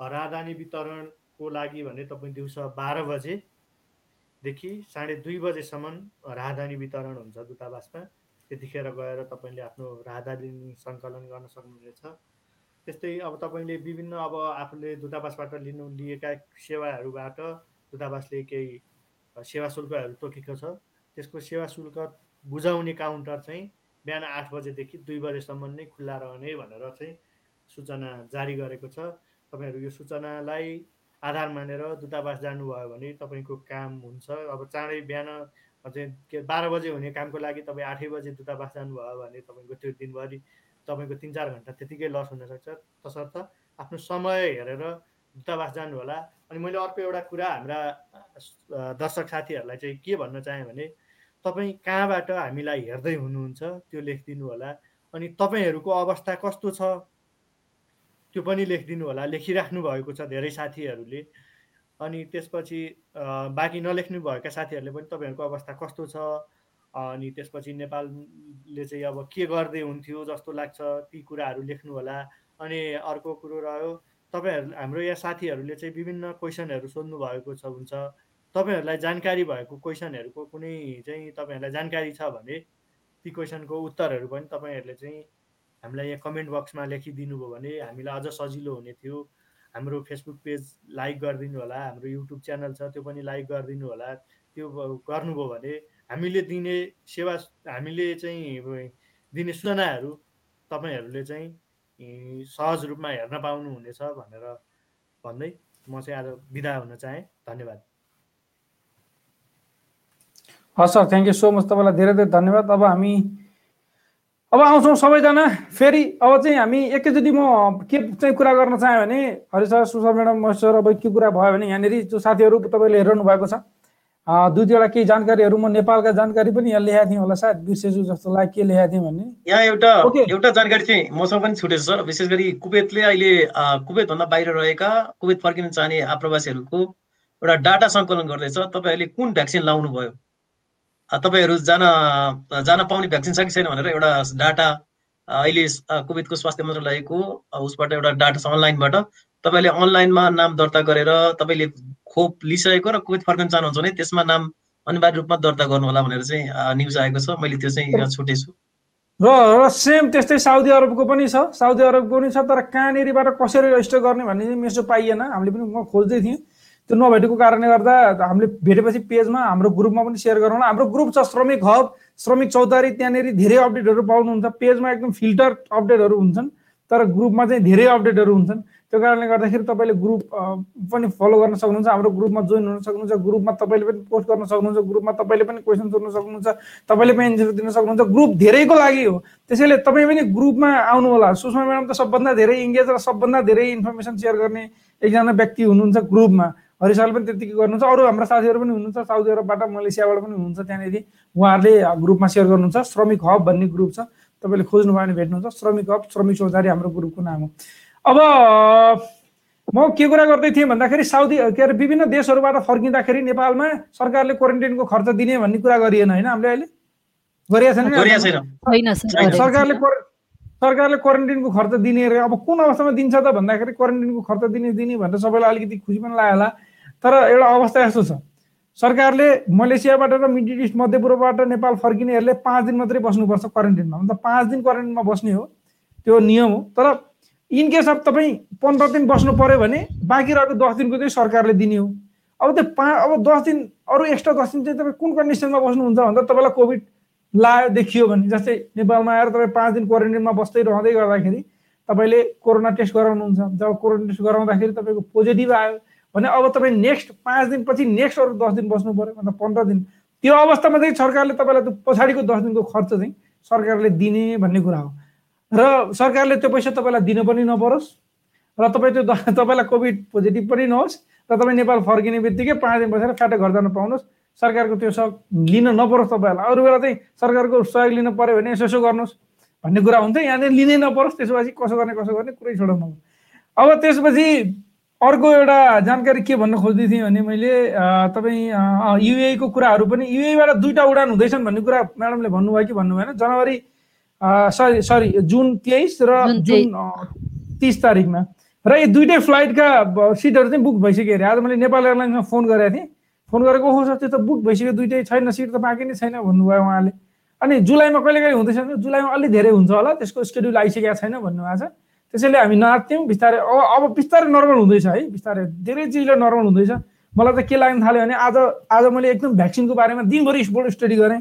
राजधानी वितरणको लागि भने तपाईँ दिउँसो बाह्र बजेदेखि साढे दुई बजेसम्म राजधानी वितरण हुन्छ दूतावासमा। त्यतिखेर गएर तपाईँले आफ्नो राजधानी सङ्कलन गर्न सक्नुहुनेछ। त्यस्तै अब तपाईँले विभिन्न अब आफूले दूतावासबाट लिनु लिएका सेवाहरूबाट दूतावासले केही सेवा शुल्कहरू तोकेको छ। त्यसको सेवा शुल्क बुझाउने काउन्टर चाहिँ बिहान आठ बजेदेखि दुई बजेसम्म नै खुल्ला रहने भनेर चाहिँ सूचना जारी गरेको छ। तपाईँहरू यो सूचनालाई आधार मानेर दूतावास जानुभयो भने तपाईँको काम हुन्छ। अब चाँडै बिहान चाहिँ के बाह्र बजे हुने कामको लागि तपाईँ आठै बजे दूतावास जानुभयो भने तपाईँको त्यो दिनभरि तपाईँको तिन चार घन्टा त्यतिकै लस हुनसक्छ तसर्थ आफ्नो समय हेरेर दूतावास जानु होला अनि मैले अर्को एउटा कुरा हाम्रा दर्शक साथीहरूलाई चाहिँ के भन्न चाहेँ भने तपाईँ कहाँबाट हामीलाई हेर्दै हुनुहुन्छ त्यो लेखिदिनु होला अनि तपाईँहरूको अवस्था कस्तो छ? त्यो पनि लेखिदिनु होला। लेखिराख्नु भएको छ धेरै साथीहरूले। अनि त्यसपछि बाँकी नलेख्नु भएका साथीहरूले पनि तपाईँहरूको अवस्था कस्तो छ? अनि त्यसपछि नेपालले चाहिँ अब के गर्दै हुन्थ्यो जस्तो लाग्छ ती कुराहरू लेख्नु होला। अनि अर्को कुरो रह्यो तपाईँहरू हाम्रो यहाँ साथीहरूले चाहिँ विभिन्न क्वेसनहरू सोध्नु भएको छ हुन्छ। तपाईँहरूलाई जानकारी भएको क्वेसनहरूको कुनै चाहिँ तपाईँहरूलाई जानकारी छ भने ती क्वेसनको उत्तरहरू पनि तपाईँहरूले चाहिँ हामीलाई यहाँ कमेन्ट बक्समा लेखिदिनु भयो भने हामीलाई अझ सजिलो हुने थियो। हाम्रो फेसबुक पेज लाइक गरिदिनु होला हाम्रो युट्युब च्यानल छ त्यो पनि लाइक गरिदिनु होला। त्यो गर्नुभयो भने हामीले दिने सेवा हामीले चाहिँ दिने सूचनाहरू तपाईँहरूले चाहिँ सहज रूपमा हेर्न पाउनुहुनेछ भनेर भन्दै म चाहिँ आज बिदा हुन चाहेँ। धन्यवाद। हस् sir thank you so much तपाईँलाई धेरै धेरै धन्यवाद। अब हामी अब आउँछौँ सबैजना फेरि अब चाहिँ हामी एकैचोटि म के चाहिँ कुरा गर्न चाहेँ भने हरि सर सुसर म्याडम महेश सर अब के कुरा भयो भने यहाँनिर जो साथीहरू तपाईँले हेरिरहनु भएको छ। दुई दुईवटा केही जानकारीहरू म नेपालका जानकारी पनि यहाँ लेखाएको थिएँ होला सायद बिर्सेछु जस्तो लाग्यो के लेखाएको थिएँ भने यहाँ एउटा। एउटा जानकारी चाहिँ मसँग पनि छुटेछ सर विशेष गरी कुवेतले अहिले कुवेतभन्दा बाहिर रहेका कुवेत फर्किन चाहने आप्रवासीहरूको एउटा डाटा सङ्कलन गर्दैछ। तपाईँहरूले कुन भ्याक्सिन लाउनु भयो तपाईँहरू जान जान पाउने भ्याक्सिन छ कि छैन भनेर एउटा डाटा अहिले कुवेतको स्वास्थ्य मन्त्रालयको उसबाट एउटा डाटा छ अनलाइनबाट। तपाईँले अनलाइनमा नाम दर्ता गरेर तपाईँले खोप लिइसकेको र कुवेत फर्किन चाहनुहुन्छ भने त्यसमा नाम अनिवार्य रूपमा दर्ता गर्नु होला भनेर चाहिँ न्युज आएको छ। मैले त्यो चाहिँ छुटेछु र र सेम त्यस्तै साउदी अरबको पनि छ। साउदी अरबको पनि छ तर कहाँनिरबाट कसरी रजिस्टर गर्ने भन्ने मेसो पाइएन। हामीले पनि म खोज्दै थिएँ त्यो नभेटेको कारणले गर्दा हामीले भेटेपछि पेजमा हाम्रो ग्रुपमा पनि सेयर गरौँ हाम्रो ग्रुप छ श्रमिक हब श्रमिक चौतारी त्यहाँनिर धेरै अपडेटहरू पाउनुहुन्छ। पेजमा एकदम फिल्टर अपडेटहरू हुन्छन् तर ग्रुपमा चाहिँ धेरै अपडेटहरू हुन्छन्। त्यो कारणले गर्दाखेरि तपाईँले ग्रुप पनि फलो गर्न सक्नुहुन्छ। हाम्रो ग्रुपमा जोइन हुन सक्नुहुन्छ। ग्रुपमा तपाईँले पनि पोस्ट गर्न सक्नुहुन्छ। ग्रुपमा तपाईँले पनि क्वेसन सोध्न सक्नुहुन्छ। तपाईँले पनि एन्सर दिन सक्नुहुन्छ। ग्रुप धेरैको लागि हो। त्यसैले तपाईँ पनि ग्रुपमा आउनु होला सुषमा म्याडम त सबभन्दा धेरै इङ्गेज र सबभन्दा धेरै इन्फर्मेसन सेयर गर्ने एकजना व्यक्ति हुनुहुन्छ ग्रुपमा। हरि सरले पनि त्यतिकै गर्नुहुन्छ। अरू हाम्रा साथीहरू पनि हुनुहुन्छ साउदी अरबबाट मलेसियाबाट पनि हुनुहुन्छ त्यहाँनिर। उहाँहरूले ग्रुपमा सेयर गर्नुहुन्छ श्रमिक हब भन्ने ग्रुप छ। तपाईँले खोज्नु भयो भने भेट्नुहुन्छ। श्रमिक हब श्रमिक चौधारी हाम्रो ग्रुपको नाम हो। अब म के कुरा गर्दै थिएँ भन्दाखेरि साउदी के अरे विभिन्न देशहरूबाट फर्किँदाखेरि नेपालमा सरकारले क्वारेन्टाइनको खर्च दिने भन्ने कुरा गरिएन होइन? हामीले अहिले गरिएको छैन सरकारले सरकारले क्वारेन्टाइनको खर्च दिने रे अब कुन अवस्थामा दिन्छ त भन्दाखेरि क्वारेन्टाइनको खर्च दिने दिने भनेर सबैलाई अलिकति खुसी पनि लाग्यो होला तर एउटा अवस्था यस्तो छ। सरकारले मलेसियाबाट र मिडल इस्ट मध्यपूर्वबाट नेपाल फर्किनेहरूले पाँच दिन मात्रै बस्नुपर्छ क्वारेन्टाइनमा मतलब पाँच दिन क्वारेन्टाइनमा बस्ने हो त्यो नियम हो। तर इन केस अफ तपाईँ पन्ध्र दिन बस्नु पर्यो भने बाँकी रहेको दस दिनको चाहिँ सरकारले दिने हो। अब त्यो पा अब दस दिन अरू एक्स्ट्रा दस दिन चाहिँ तपाईँ कुन कन्डिसनमा बस्नुहुन्छ भन्दा तपाईँलाई कोभिड लायो देखियो भने। जस्तै नेपालमा आएर तपाईँ पाँच दिन क्वारेन्टाइनमा बस्दै रहँदै गर्दाखेरि तपाईँले कोरोना टेस्ट गराउनुहुन्छ। जब कोरोना टेस्ट गराउँदाखेरि तपाईँको पोजिटिभ आयो भने अब तपाईँ नेक्स्ट पाँच दिनपछि नेक्स्ट अरू दस दिन बस्नु पऱ्यो मतलब पन्ध्र दिन। त्यो अवस्थामा चाहिँ सरकारले तपाईँलाई त्यो पछाडिको दस दिनको खर्च चाहिँ सरकारले दिने भन्ने कुरा हो। र सरकारले त्यो पैसा तपाईँलाई दिन पनि नपरोस् र तपाईँ त्यो तपाईँलाई कोभिड पोजिटिभ पनि नहोस् र तपाईँ नेपाल फर्किने बित्तिकै पाँच दिन बसेर फ्याटो घर जान पाउनुहोस्। सरकारको त्यो सब लिन नपरोस् तपाईँहरूलाई। अरू बेला चाहिँ सरकारको सहयोग लिन पऱ्यो भने यसो यसो गर्नुहोस् भन्ने कुरा हुन्छ। यहाँनिर लिनै नपरोस् त्यसपछि कसो गर्ने कसो गर्ने कुरै छोडाउनु अब त्यसपछि अर्को एउटा जानकारी के भन्न खोज्दै थिएँ भने मैले तपाईँ युएको कुराहरू पनि युएबाट दुईवटा उडान हुँदैछन् भन्ने कुरा म्याडमले भन्नुभयो कि भन्नु भएन जनवरी सरी सरी जुन तेइस र जुन तिस तारिकमा र यो दुइटै फ्लाइटका सिटहरू चाहिँ बुक भइसक्यो अरे। आज मैले नेपाल एयरलाइन्समा फोन गरेको थिएँ। फोन गरेको ओहो सर त्यो त बुक भइसक्यो दुइटै छैन सिट त बाँकी नै छैन भन्नुभयो उहाँले। अनि जुलाईमा कहिले काहीँ हुँदैछ जुलाईमा अलि धेरै हुन्छ होला त्यसको स्केड्युल आइसकेको छैन भन्नुभएको छ। त्यसैले हामी नाच्थ्यौँ बिस्तारै अब अब बिस्तारै नर्मल हुँदैछ है बिस्तारै धेरै चिजले नर्मल हुँदैछ। मलाई त के लाग्न थाल्यो भने आज आज मैले एकदम भ्याक्सिनको बारेमा दिनभरि स्पोर्ट स्टडी गरेँ।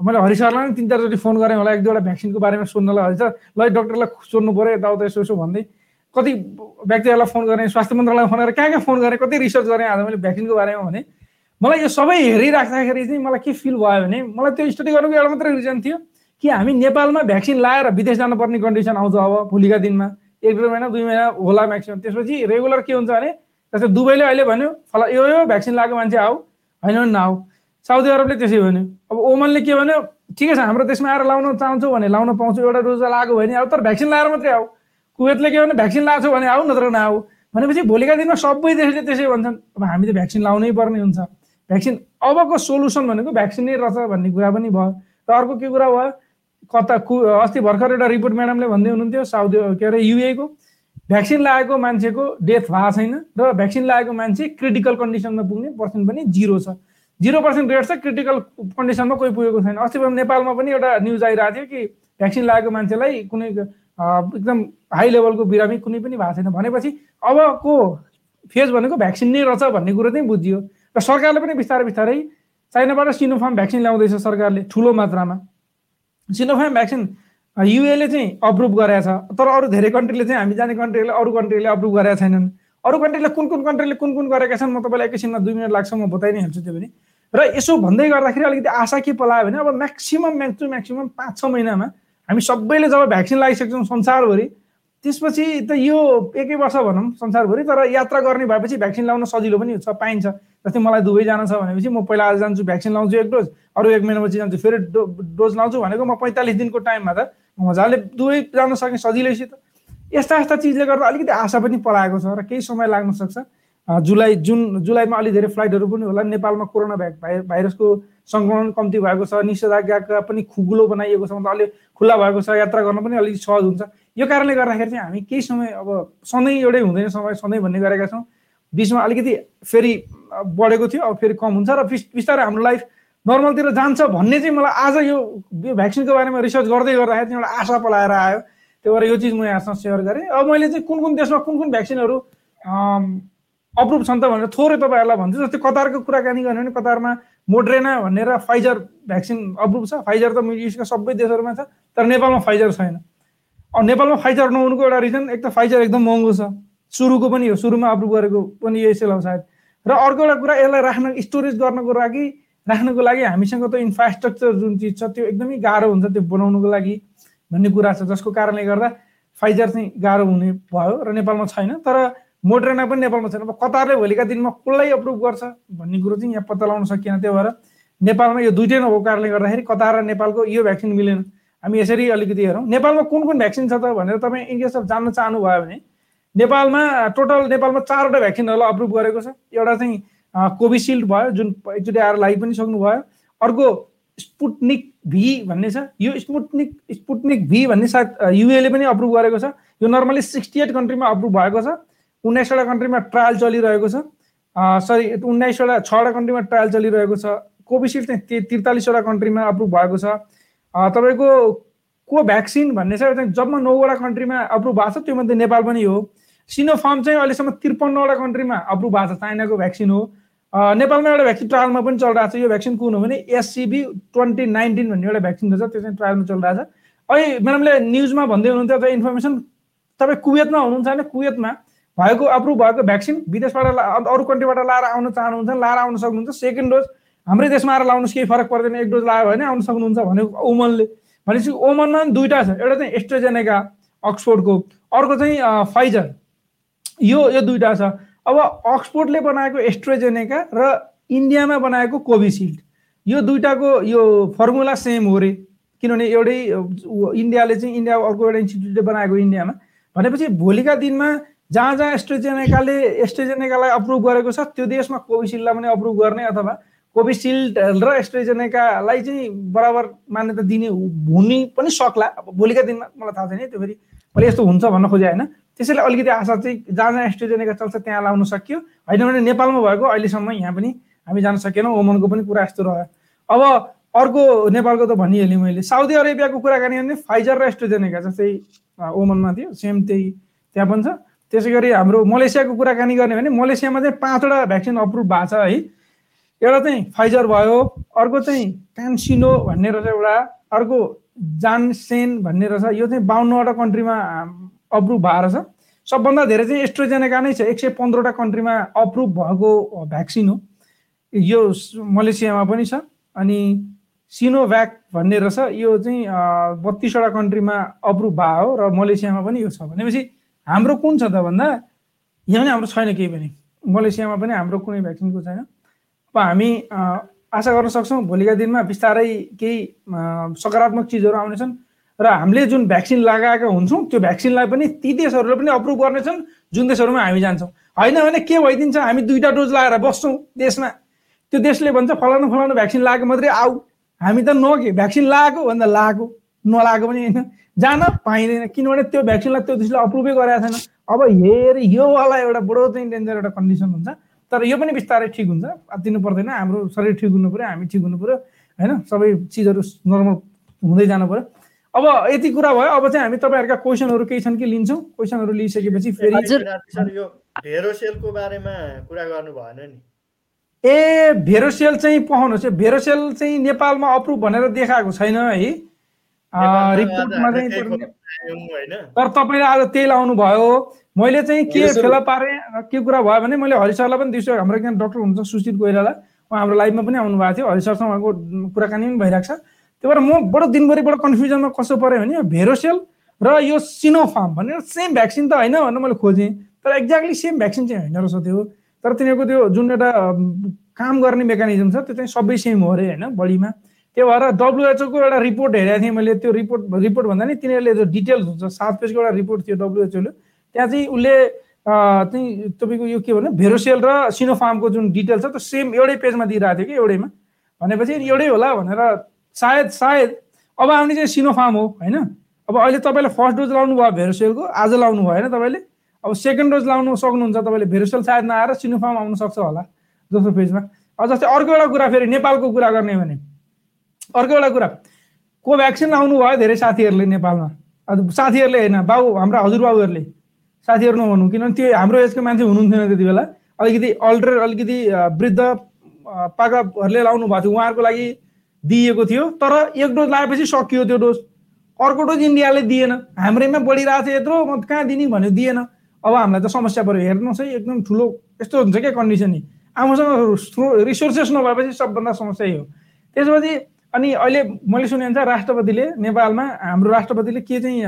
मैले हरि सरलाई पनि तिन चारचोटि फोन गरेँ होला एक दुईवटा भ्याक्सिनको बारेमा सोध्नलाई हरि सर ल डक्टरलाई सोध्नु पऱ्यो यताउता यसो यसो भन्दै। कति व्यक्तिहरूलाई फोन गरेँ स्वास्थ्य मन्त्रालयमा फोन गरेँ कहाँ कहाँ फोन गरेँ कति रिसर्च गरेँ आज मैले भ्याक्सिनको बारेमा भने। मलाई यो सबै हेरिराख्दाखेरि चाहिँ मलाई के फिल भयो भने मलाई त्यो स्टडी गर्नुको एउटा मात्रै रिजन थियो। कि हामी नेपालमा भ्याक्सिन लाएर विदेश जानुपर्ने कन्डिसन आउँछ अब भोलिका दिनमा। एक डेढ महिना दुई महिना होला म्याक्सिमम् त्यसपछि रेगुलर के हुन्छ भने जस्तै दुबईले अहिले भन्यो फला यो यो भ्याक्सिन लगाएको मान्छे आऊ। होइन भने नआऊ साउदी अरबले त्यसै भन्यो। अब ओमनले के भन्यो ठिकै छ हाम्रो देशमा आएर लाउन चाहन्छौ भने लाउन पाउँछौ एउटा डोज लगाएको भने अब तर भ्याक्सिन लाएर मात्रै आऊ। कुवेतले के भन्यो भ्याक्सिन लगाएको भने आऊ नत्र नआऊ। भनेपछि भोलिका दिनमा सबै देशले त्यसै भन्छन् अब हामी त भ्याक्सिन लाउनै पर्ने हुन्छ। भ्याक्सिन अबको सोल्युसन भनेको भ्याक्सिन नै रहेछ भन्ने कुरा पनि भयो। र अर्को के कुरा भयो कता कु अस्ति भर्खर एउटा रिपोर्ट म्याडमले भन्दै हुनुहुन्थ्यो साउदी के अरे युएको। भ्याक्सिन लागेको मान्छेको डेथ भएको छैन र भ्याक्सिन लागेको मान्छे क्रिटिकल कन्डिसनमा पुग्ने पर्सेन्ट पनि जिरो छ। जिरो पर्सेन्ट रेट छ क्रिटिकल कन्डिसनमा कोही पुगेको छैन। अस्ति नेपालमा पनि एउटा न्युज आइरहेको थियो कि भ्याक्सिन लागेको मान्छेलाई कुनै एकदम हाई लेभलको बिरामी कुनै पनि भएको छैन भनेपछि अबको फेज भनेको भ्याक्सिन नै रहेछ भन्ने कुरो चाहिँ बुझियो। र सरकारले पनि बिस्तारै बिस्तारै चाइनाबाट सिनोफार्म भ्याक्सिन ल्याउँदैछ सरकारले ठुलो मात्रामा। सिनोफार्म भ्याक्सिन युएले चाहिँ अप्रुभ गरेको छ तर अरू धेरै कन्ट्रीले चाहिँ हामी जाने कन्ट्रीले अरू कन्ट्रीले अप्रुभ गरेका छैनन्। अरू कन्ट्रीले कुन कुन कन्ट्रीले कुन कुन गरेका छन् म तपाईँलाई एकैछिनमा दुई मिनट लाग्छ म बताइ नै हाल्छु त्यो पनि। र यसो भन्दै गर्दाखेरि अलिकति आशा के पलायो भने अब म्याक्सिमम् म्याक्स टु म्याक्सिमम् पाँच छ महिनामा हामी सबैले जब भ्याक्सिन लगाइसक्छौँ संसारभरि त्यसपछि त यो एकै वर्ष भनौँ संसारभरि तर यात्रा गर्ने भएपछि भ्याक्सिन लाउन सजिलो पनि छ पाइन्छ। जस्तै मलाई दुबई जान छ भनेपछि म पहिला आज जान्छु भ्याक्सिन लाउँछु एक डोज अरू एक महिनापछि जान्छु फेरि डो डोज लाउँछु भनेको म पैँतालिस दिनको टाइममा त मजाले दुवै जान सक्ने सजिलैसित। यस्ता यस्ता चिजले गर्दा अलिकति आशा पनि पलाएको छ र केही समय लाग्न सक्छ। जुलाई जुन जुलाईमा अलिक धेरै फ्लाइटहरू पनि होला। नेपालमा कोरोना भाइरसको सङ्क्रमण कम्ती भएको छ निषेधाज्ञाका पनि खुकुलो बनाइएको छ मतलब अलिक खुल्ला भएको छ यात्रा गर्न पनि अलिक सहज हुन्छ। यो कारणले गर्दाखेरि चाहिँ हामी केही समय अब सधैँ एउटै हुँदैन समय सधैँ भन्ने गरेका छौँ। बिचमा अलिकति फेरि बढेको थियो अब फेरि कम हुन्छ र बिस्तारै हाम्रो लाइफ नर्मलतिर जान्छ भन्ने चाहिँ मलाई आज यो भ्याक्सिनको बारेमा रिसर्च गर्दै गर्दाखेरि चाहिँ एउटा आशा पलाएर आयो। त्यही भएर यो चिज म यहाँसँग सेयर गरेँ। अब मैले चाहिँ कुन कुन देशमा कुन कुन भ्याक्सिनहरू अप्रुभ छन् त भनेर थोरै तपाईँहरूलाई भन्छु जस्तै कतारको कुराकानी गर्ने भने कतारमा मोड्रेना भनेर फाइजर भ्याक्सिन अप्रुभ छ। फाइजर त युएसका सबै देशहरूमा छ तर नेपालमा फाइजर छैन। नेपालमा फाइजर नहुनुको एउटा रिजन एक त फाइजर एकदम महँगो छ। सुरुको पनि हो सुरुमा अप्रुभ गरेको पनि यही सेल हो सायद। र अर्को एउटा कुरा यसलाई राख्न स्टोरेज गर्नको लागि राख्नको लागि हामीसँग त इन्फ्रास्ट्रक्चर जुन चिज छ त्यो एकदमै गाह्रो हुन्छ त्यो बनाउनुको लागि भन्ने कुरा छ जसको कारणले गर्दा फाइजर चाहिँ गाह्रो हुने भयो र नेपालमा छैन। तर मोड्रेना पनि नेपालमा छैन। अब कतारले भोलिका दिनमा कसलाई अप्रुभ गर्छ भन्ने कुरो चाहिँ यहाँ पत्ता लगाउन सकिएन। त्यही भएर नेपालमा यो दुइटै नभएको कारणले गर्दाखेरि कतार र नेपालको यो भ्याक्सिन मिलेन। हामी यसरी अलिकति हेरौँ। नेपालमा कुन कुन भ्याक्सिन छ त भनेर तपाईँ इनकेस अफ जान्न चाहनुभयो भने नेपालमा टोटल नेपालमा चारवटा भ्याक्सिनहरूलाई अप्रुभ गरेको छ। एउटा चाहिँ कोभिसिल्ड भयो जुन एकचोटि आएर लागि पनि सक्नुभयो। अर्को स्पुटनिक भी भन्ने छ। यो स्पुटनिक स्पुटनिक भी भन्ने सायद युएले पनि अप्रुभ गरेको छ। यो नर्मली सिक्सटी एट कन्ट्रीमा अप्रुभ भएको छ। उन्नाइसवटा कन्ट्रीमा ट्रायल चलिरहेको छ। सरी उन्नाइसवटा छवटा कन्ट्रीमा ट्रायल चलिरहेको छ। कोभिसिल्ड चाहिँ त्रितालिसवटा कन्ट्रीमा अप्रुभ भएको छ। तपाईँको को भ्याक्सिन भन्ने चाहिँ जबमा नौवटा कन्ट्रीमा अप्रुभ भएको छ त्योमध्ये नेपाल पनि हो। सिनोफार्म चाहिँ अहिलेसम्म त्रिपन्नवटा कन्ट्रीमा अप्रुभ भएको छ चाइनाको भ्याक्सिन हो। नेपालमा एउटा भ्याक्सिन ट्रायलमा पनि चलिरहेको छ। यो भ्याक्सिन कुन हो भने एससिबी ट्वेन्टी नाइन्टिन भन्ने एउटा भ्याक्सिन छ त्यो चाहिँ ट्रायलमा चलिरहेको छ अहिले म्याडमले न्युजमा भन्दै हुनुहुन्थ्यो त्यो इन्फर्मेसन तपाईँ कुवेतमा हुनुहुन्छ भने कुवेतमा। भएको अप्रुभ भएको भ्याक्सिन विदेशबाट अरू कन्ट्रीबाट लाएर आउन चाहनुहुन्छ लाएर आउन सक्नुहुन्छ सेकेन्ड डोज हाम्रै देशमा आएर लाउनुहोस् केही फरक पर्दैन एक डोज लगायो भने आउन सक्नुहुन्छ भने ओमनले। भनेपछि ओमनमा पनि दुइटा छ एउटा चाहिँ एस्ट्रोजेनेका अक्सफोर्डको अर्को चाहिँ फाइजर यो यो दुइटा छ। अब अक्सफोर्डले बनाएको एस्ट्रोजेनेका र इन्डियामा बनाएको कोभिसिल्ड। यो दुइटाको यो फर्मुला सेम हो रे। किनभने एउटै इन्डियाले चाहिँ इन्डिया अर्को एउटा इन्स्टिट्युटले बनाएको इन्डियामा। भनेपछि भोलिका दिनमा जहाँ जहाँ एस्ट्रोजेनेकाले एस्ट्रोजेनेकालाई अप्रुभ गरेको छ त्यो देशमा कोभिसिल्डलाई पनि अप्रुभ गर्ने अथवा कोभिसिल्ड र एस्ट्रोजेनेकालाई चाहिँ बराबर मान्यता दिने हुने पनि सक्ला। अब भोलिका दिनमा मलाई थाहा छैन त्यो फेरि मैले यस्तो हुन्छ भन्न खोजेँ होइन। त्यसैले अलिकति आशा चाहिँ जहाँ जहाँ एस्ट्रोजेनेका चल्छ त्यहाँ लाउन सक्यो। होइन भने नेपालमा भएको अहिलेसम्म यहाँ पनि हामी जान सकेनौँ ओमनको पनि कुरा यस्तो रह्यो। अब अर्को नेपालको त भनिहालेँ मैले। साउदी अरेबियाको कुराकानी भने फाइजर र एस्ट्रोजेनेका जस्तै ओमनमा थियो। सेम त्यही त्यहाँ पनि छ। त्यसै गरी हाम्रो मलेसियाको कुराकानी गर्ने भने मलेसियामा चाहिँ पाँचवटा भ्याक्सिन अप्रुभ भएको छ है। एउटा चाहिँ फाइजर भयो अर्को चाहिँ क्यान्सिनो भन्ने रहेछ एउटा अर्को जानसेन भन्ने रहेछ यो चाहिँ बाहन्नवटा कन्ट्रीमा अप्रुभ भएको रहेछ। सबभन्दा धेरै चाहिँ एस्ट्रोजेनेका नै छ एक सय पन्ध्रवटा कन्ट्रीमा अप्रुभ भएको भ्याक्सिन हो। यो मलेसियामा पनि छ अनि सिनोभ्याक भन्ने रहेछ यो चाहिँ बत्तिसवटा कन्ट्रीमा अप्रुभ भयो र मलेसियामा पनि यो छ। भनेपछि हाम्रो कुन छ त भन्दा यहाँ पनि हाम्रो छैन केही पनि। मलेसियामा पनि हाम्रो कुनै भ्याक्सिनको छैन। अब हामी आशा गर्न सक्छौँ भोलिका दिनमा बिस्तारै केही सकारात्मक चिजहरू आउनेछन्। र हामीले जुन भ्याक्सिन लगाएका हुन्छौँ त्यो भ्याक्सिनलाई पनि ती देशहरूले पनि अप्रुभ गर्नेछन् जुन देशहरूमा हामी जान्छौँ। होइन भने के भइदिन्छ हामी दुईवटा डोज लगाएर बस्छौँ देशमा। त्यो देशले भन्छ फलानु फलानु भ्याक्सिन लगाएको मात्रै आऊ। हामी त नके भ्याक्सिन लगाएको भन्दा लगाएको नलाएको पनि होइन। जान पाइँदैन किनभने त्यो भ्याक्सिनलाई त्यो देशले अप्रुभै गरेको छैन। अब हेर योवाला एउटा बडो चाहिँ डेन्जर एउटा कन्डिसन हुन्छ। तर यो पनि बिस्तारै ठिक हुन्छ। दिनु पर्दैन हाम्रो शरीर ठिक हुनु पऱ्यो हामी ठिक हुनु पऱ्यो होइन? सबै चिजहरू नर्मल हुँदै जानु पऱ्यो। अब यति कुरा भयो। अब चाहिँ हामी तपाईँहरूका क्वेसनहरू केही छन् कि लिन्छौँ? क्वेसनहरू लिइसकेपछि फेरि यो भेरोसेलको बारेमा कुरा गर्नु भएन नि। ए भेरोसेल चाहिँ पाउनुहोस् भेरोसेल चाहिँ नेपालमा अप्रुभ भनेर देखाएको छैन है। रिपोर्टमा चाहिँ तर तपाईँले आज त्यही लाउनु भयो मैले चाहिँ के फेला पारेँ के कुरा भयो भने मैले हरि सरलाई पनि दिउँसो हाम्रो एकजना डक्टर हुनुहुन्छ सुशील कोइराला। उहाँ हाम्रो लाइभमा पनि आउनु भएको थियो। हरि सरसँग उहाँको कुराकानी पनि भइरहेको छ। त्यही भएर म बडो दिनभरि बडो कन्फ्युजनमा कसो पऱ्यो भने भेरोसेल र यो सिनोफार्म भनेर सेम भ्याक्सिन त होइन भनेर मैले खोजेँ। तर एक्ज्याक्टली सेम भ्याक्सिन चाहिँ होइन रहेछ त्यो। तर तिनीहरूको त्यो जुन एउटा काम गर्ने मेकानिजम छ त्यो चाहिँ सबै सेम हो अरे होइन बडीमा। त्यो भएर डब्लुएचओको एउटा रिपोर्ट हेरेको थिएँ मैले त्यो रिपोर्ट रिपोर्ट भन्दा नि तिनीहरूले जो डिटेल्स हुन्छ सात पेजको एउटा रिपोर्ट थियो डब्लुएचओले त्यहाँ चाहिँ उसले चाहिँ तपाईँको यो के भन्नु भेरोसेल र सिनोफार्मको जुन डिटेल छ त्यो सेम एउटै पेजमा दिइरहेको थियो कि एउटैमा। भनेपछि एउटै होला भनेर सायद सायद अब आउने चाहिँ सिनोफार्म हो होइन? अब अहिले तपाईँले फर्स्ट डोज लाउनु भयो भेरोसेलको आज लाउनु भयो होइन तपाईँले? अब सेकेन्ड डोज लाउनु सक्नुहुन्छ तपाईँले भेरोसेल सायद नआएर सिनोफार्म आउनु सक्छ होला दोस्रो पेजमा अब जस्तै अर्को एउटा कुरा फेरि नेपालको कुरा गर्ने भने। अर्को एउटा कुरा कोभ्याक्सिन लाउनु भयो धेरै साथीहरूले नेपालमा। अब साथीहरूले होइन बाउ हाम्रा हजुरबाबुहरूले साथीहरू नभनौँ किनभने त्यो हाम्रो एजको मान्छे हुनुहुन्थेन त्यति बेला। अलिकति अल्टर अलिकति वृद्ध पाकाहरूले लाउनु भएको थियो। उहाँहरूको लागि दिइएको थियो तर एक डोज लगाएपछि सकियो त्यो डोज। अर्को डोज इन्डियाले दिएन। हाम्रैमा बढिरहेको थियो यत्रो म कहाँ दिने भन्यो दिएन। अब हामीलाई त समस्या पऱ्यो। हेर्नुहोस् है एकदम ठुलो यस्तो हुन्छ क्या कन्डिसन आफूसँग रिसोर्सेस नभएपछि सबभन्दा समस्या हो। त्यसपछि अनि अहिले मैले सुने अनुसार राष्ट्रपतिले नेपालमा हाम्रो राष्ट्रपतिले के चाहिँ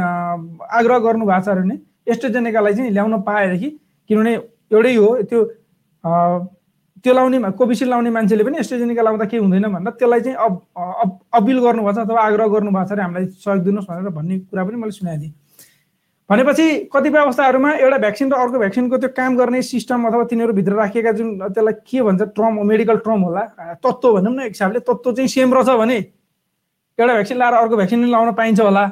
आग्रह गर्नु भएको छ भने एस्ट्रोजेनेकालाई चाहिँ ल्याउन पाएदेखि किनभने एउटै हो त्यो त्यो लाउने कोभिसिल्ड लाउने मान्छेले पनि एस्ट्रोजेनेका लाउँदा केही हुँदैन भनेर त्यसलाई चाहिँ अब अपिल गर्नुभएको छ अथवा आग्रह गर्नुभएको छ अरे हामीलाई सहयोग दिनुहोस् भनेर भन्ने कुरा पनि मैले सुनेको थिएँ। भनेपछि कतिपय अवस्थाहरूमा एउटा भ्याक्सिन र अर्को भ्याक्सिनको त्यो काम गर्ने सिस्टम अथवा तिनीहरूभित्र राखिएका जुन त्यसलाई के भन्छ ट्रम मेडिकल ट्रम होला तत्त्व भनौँ न एक हिसाबले तत्त्व चाहिँ सेम रहेछ भने एउटा भ्याक्सिन लाएर अर्को भ्याक्सिन पनि लाउन पाइन्छ होला।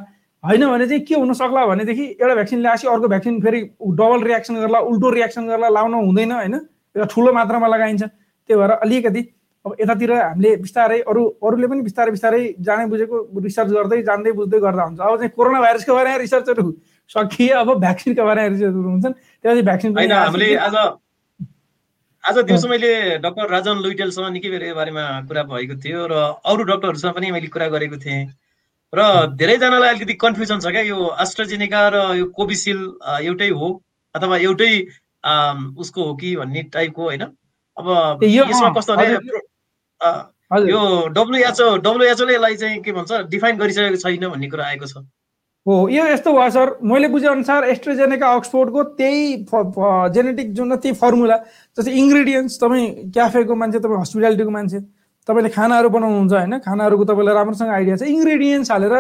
होइन भने चाहिँ के हुन सक्ला भनेदेखि एउटा भ्याक्सिन ल्याएपछि अर्को भ्याक्सिन फेरि डबल रियाक्सन गर्ला उल्टो रियाक्सन गर्ला लाउन हुँदैन होइन? एउटा ठुलो मात्रामा लगाइन्छ। त्यही भएर अलिकति अब यतातिर हामीले बिस्तारै अरू अरूले पनि बिस्तारै बिस्तारै जाने बुझेको रिसर्च गर्दै जान्दै बुझ्दै गर्दा हुन्छ। अब चाहिँ कोरोना भाइरसको बारेमा रिसर्चहरू सकिए अब भ्याक्सिनका बारेमा रिसर्चहरू हुन्छन्। त्यसपछि भ्याक्सिन होइन हामीले आज आज दिउँसो मैले डक्टर राजन लुइटेलसँग निकै बेर यो बारेमा कुरा भएको थियो र अरू डक्टरहरूसँग पनि मैले कुरा गरेको थिएँ। र धेरैजनालाई अलिकति कन्फ्युजन छ क्या यो एस्ट्राजेनेका र यो कोभिसिल्ड एउटै हो अथवा एउटै उसको हो कि भन्ने टाइपको होइन? अब यसमा कस्तो यो डब्लुएचओ डब्लुएचओले यसलाई चाहिँ के भन्छ डिफाइन गरिसकेको छैन भन्ने कुरा आएको छ। हो यो यस्तो भयो सर। मैले बुझेअनुसार एस्ट्रोजेनेका अक्सफोर्डको त्यही जेनेटिक जुन त्यही फर्मुला जस्तै इन्ग्रिडियन्ट्स तपाईँ क्याफेको मान्छे तपाईँ हस्पिटालिटीको मान्छे तपाईँले खानाहरू बनाउनुहुन्छ होइन खानाहरूको तपाईँलाई राम्रोसँग आइडिया छ। इन्ग्रिडियन्ट्स हालेर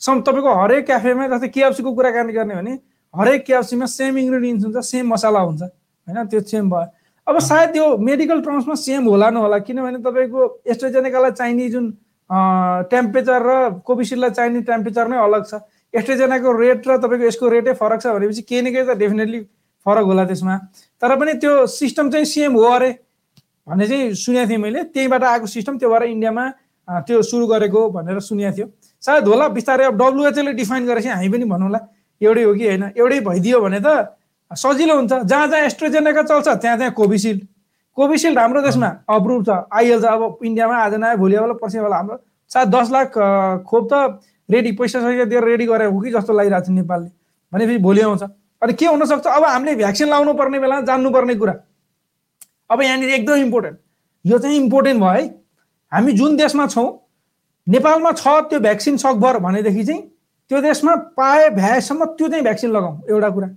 सम तपाईँको हरेक क्याफेमा जस्तै केएफसीको कुराकानी गर्ने भने हरेक केएफसीमा सेम इन्ग्रिडियन्ट्स हुन्छ सेम मसला हुन्छ होइन त्यो सेम भयो। अब सायद त्यो मेडिकल टर्म्समा सेम होला नहोला किनभने तपाईँको एस्ट्रोजेनेकालाई चाहिने जुन टेम्परेचर र कोभिसिल्डलाई चाहिने टेम्परेचर नै अलग छ। एस्ट्रोजेनाको रेट र तपाईँको यसको रेटै फरक छ भनेपछि केही न केही त डेफिनेटली फरक होला त्यसमा। तर पनि त्यो सिस्टम चाहिँ सेम हो अरे भन्ने चाहिँ सुनेको थिएँ मैले। त्यहीँबाट आएको सिस्टम त्यो भएर इन्डियामा त्यो सुरु गरेको भनेर सुनेको थियो। सायद होला बिस्तारै अब डब्लुएचओले डिफाइन गरेपछि हामी पनि भनौँला एउटै हो कि होइन? एउटै भइदियो भने त सजिलो हुन्छ। जहाँ जहाँ एस्ट्रोजेनेका चल्छ त्यहाँ त्यहाँ कोभिसिल्ड कोभिसिल्ड हाम्रो देशमा अप्रुभ छ। आइहाल्छ अब इन्डियामा आज नआयो भोलि आउला पर्सि आउला हाम्रो सायद दस लाख खोप त रेडी पैसा सैसा दिएर रेडी गरेको हो कि जस्तो लागिरहेको छ नेपालले? भनेपछि भोलि आउँछ। अनि के हुनसक्छ? अब हामीले भ्याक्सिन लाउनु पर्ने बेला जान्नुपर्ने कुरा। अब यहाँनिर एकदम इम्पोर्टेन्ट। यो चाहिँ इम्पोर्टेन्ट भयो है। हामी जुन देशमा छौँ नेपालमा छ त्यो भ्याक्सिन सकभर भनेदेखि चाहिँ त्यो देशमा पाए भ्याएसम्म त्यो चाहिँ भ्याक्सिन लगाउँ एउटा कुरा।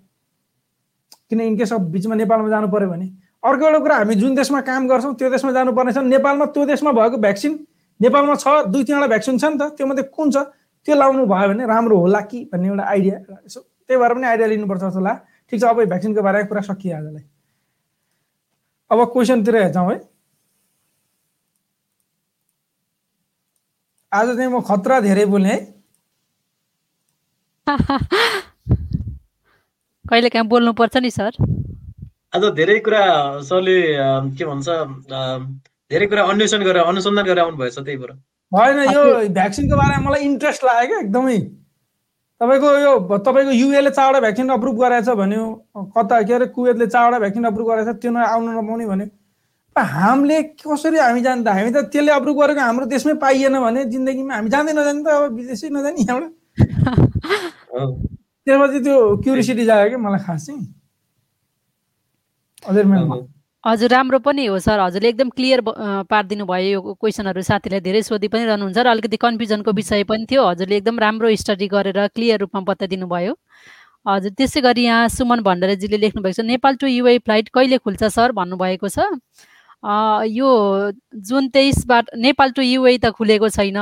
किन इनकेस अब बिचमा नेपालमा जानु पऱ्यो भने? अर्को एउटा कुरा हामी जुन देशमा काम गर्छौँ त्यो देशमा जानुपर्ने छ नेपालमा त्यो देशमा भएको भ्याक्सिन नेपालमा छ दुई तिनवटा भ्याक्सिन छ नि त त्यो मध्ये कुन छ? त्यो लाउनु भयो भने राम्रो होला कि भन्ने एउटा आइडिया। यसो त्यही भएर पनि आइडिया लिनुपर्छ जस्तो लाग्यो। ठिक छ अब भ्याक्सिनको बारेमा कुरा सकियो आजलाई। अब क्वेसनतिर हेर्छौँ है। आज चाहिँ म खतरा धेरै बोल्ने है। कहिले काहीँ बोल्नुपर्छ नि सर? आज धेरै कुरा सरले के भन्छ धेरै कुरा अन्वेषण गरेर अनुसन्धान गरेर आउनुभएछ त्यही भएर। होइन यो भ्याक्सिनको बारेमा मलाई इन्ट्रेस्ट लाग्यो क्या एकदमै। तपाईँको यो तपाईँको युएले चारवटा भ्याक्सिन अप्रुभ गराएछ भन्यो कता के अरे कुवेतले चारवटा भ्याक्सिन अप्रुभ गराएछ त्यो न आउनु नपाउने भन्यो। हामीले कसरी हामी जान्छ हामी त त्यसले अप्रुभ गरेको हाम्रो देशमै पाइएन भने जिन्दगीमा हामी जाँदै नजाने त अब विदेशै नजाने यहाँबाट। त्यसपछि त्यो क्युरिसिटी जायो क्या मलाई खास चाहिँ। हजुर म्याम हजुर राम्रो पनि हो सर। हजुरले एकदम क्लियर पारिदिनु भयो यो क्वेसनहरू साथीलाई धेरै सोधि पनि रहनुहुन्छ र अलिकति कन्फ्युजनको विषय पनि थियो। हजुरले एकदम राम्रो स्टडी गरेर क्लियर रूपमा बताइदिनु भयो। हजुर त्यसै गरी यहाँ सुमन भण्डारीजीले लेख्नुभएको छ नेपाल टु युए फ्लाइट कहिले खुल्छ सर भन्नुभएको छ? यो जुन तेइसबाट नेपाल टु युए त खुलेको छैन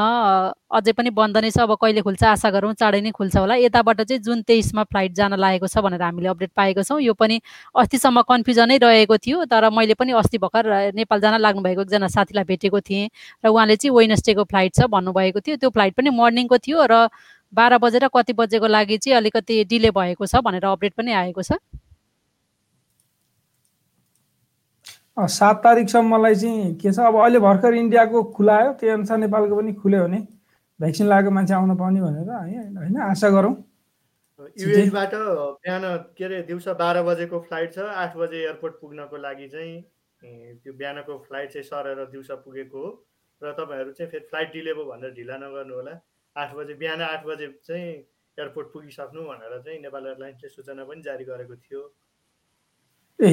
अझै पनि बन्द नै छ अब कहिले खुल्छ आशा गरौँ चाँडै नै खुल्छ होला। यताबाट चाहिँ जुन तेइसमा फ्लाइट जान लागेको छ भनेर हामीले अपडेट पाएको छौँ यो पनि अस्तिसम्म कन्फ्युजनै रहेको थियो तर मैले पनि अस्ति भर्खर नेपाल जान लाग्नुभएको एकजना साथीलाई भेटेको थिएँ र उहाँले चाहिँ वेनसडेको फ्लाइट छ भन्नुभएको थियो। त्यो फ्लाइट पनि मर्निङको थियो र बाह्र बजेर कति बजेको लागि चाहिँ अलिकति डिले भएको छ भनेर अपडेट पनि आएको छ अँ, सात तारिकसम्मलाई चाहिँ के छ अब अहिले भर्खर इन्डियाको खुलायो त्यही अनुसार नेपालको पनि खुल्यो भने भ्याक्सिन लगाएको मान्छे आउन पाउने भनेर है होइन आशा गरौँ। युएबाट बिहान के अरे दिउँसो बाह्र बजेको फ्लाइट छ आठ बजे एयरपोर्ट पुग्नको लागि चाहिँ त्यो बिहानको फ्लाइट चाहिँ सरेर दिउँसो पुगेको हो। र तपाईँहरू चाहिँ फेरि फ्लाइट डिले भयो भनेर ढिला नगर्नु होला। आठ बजे बिहान आठ बजे चाहिँ एयरपोर्ट पुगिसक्नु भनेर चाहिँ नेपाल एयरलाइन्सले सूचना पनि जारी गरेको थियो। ए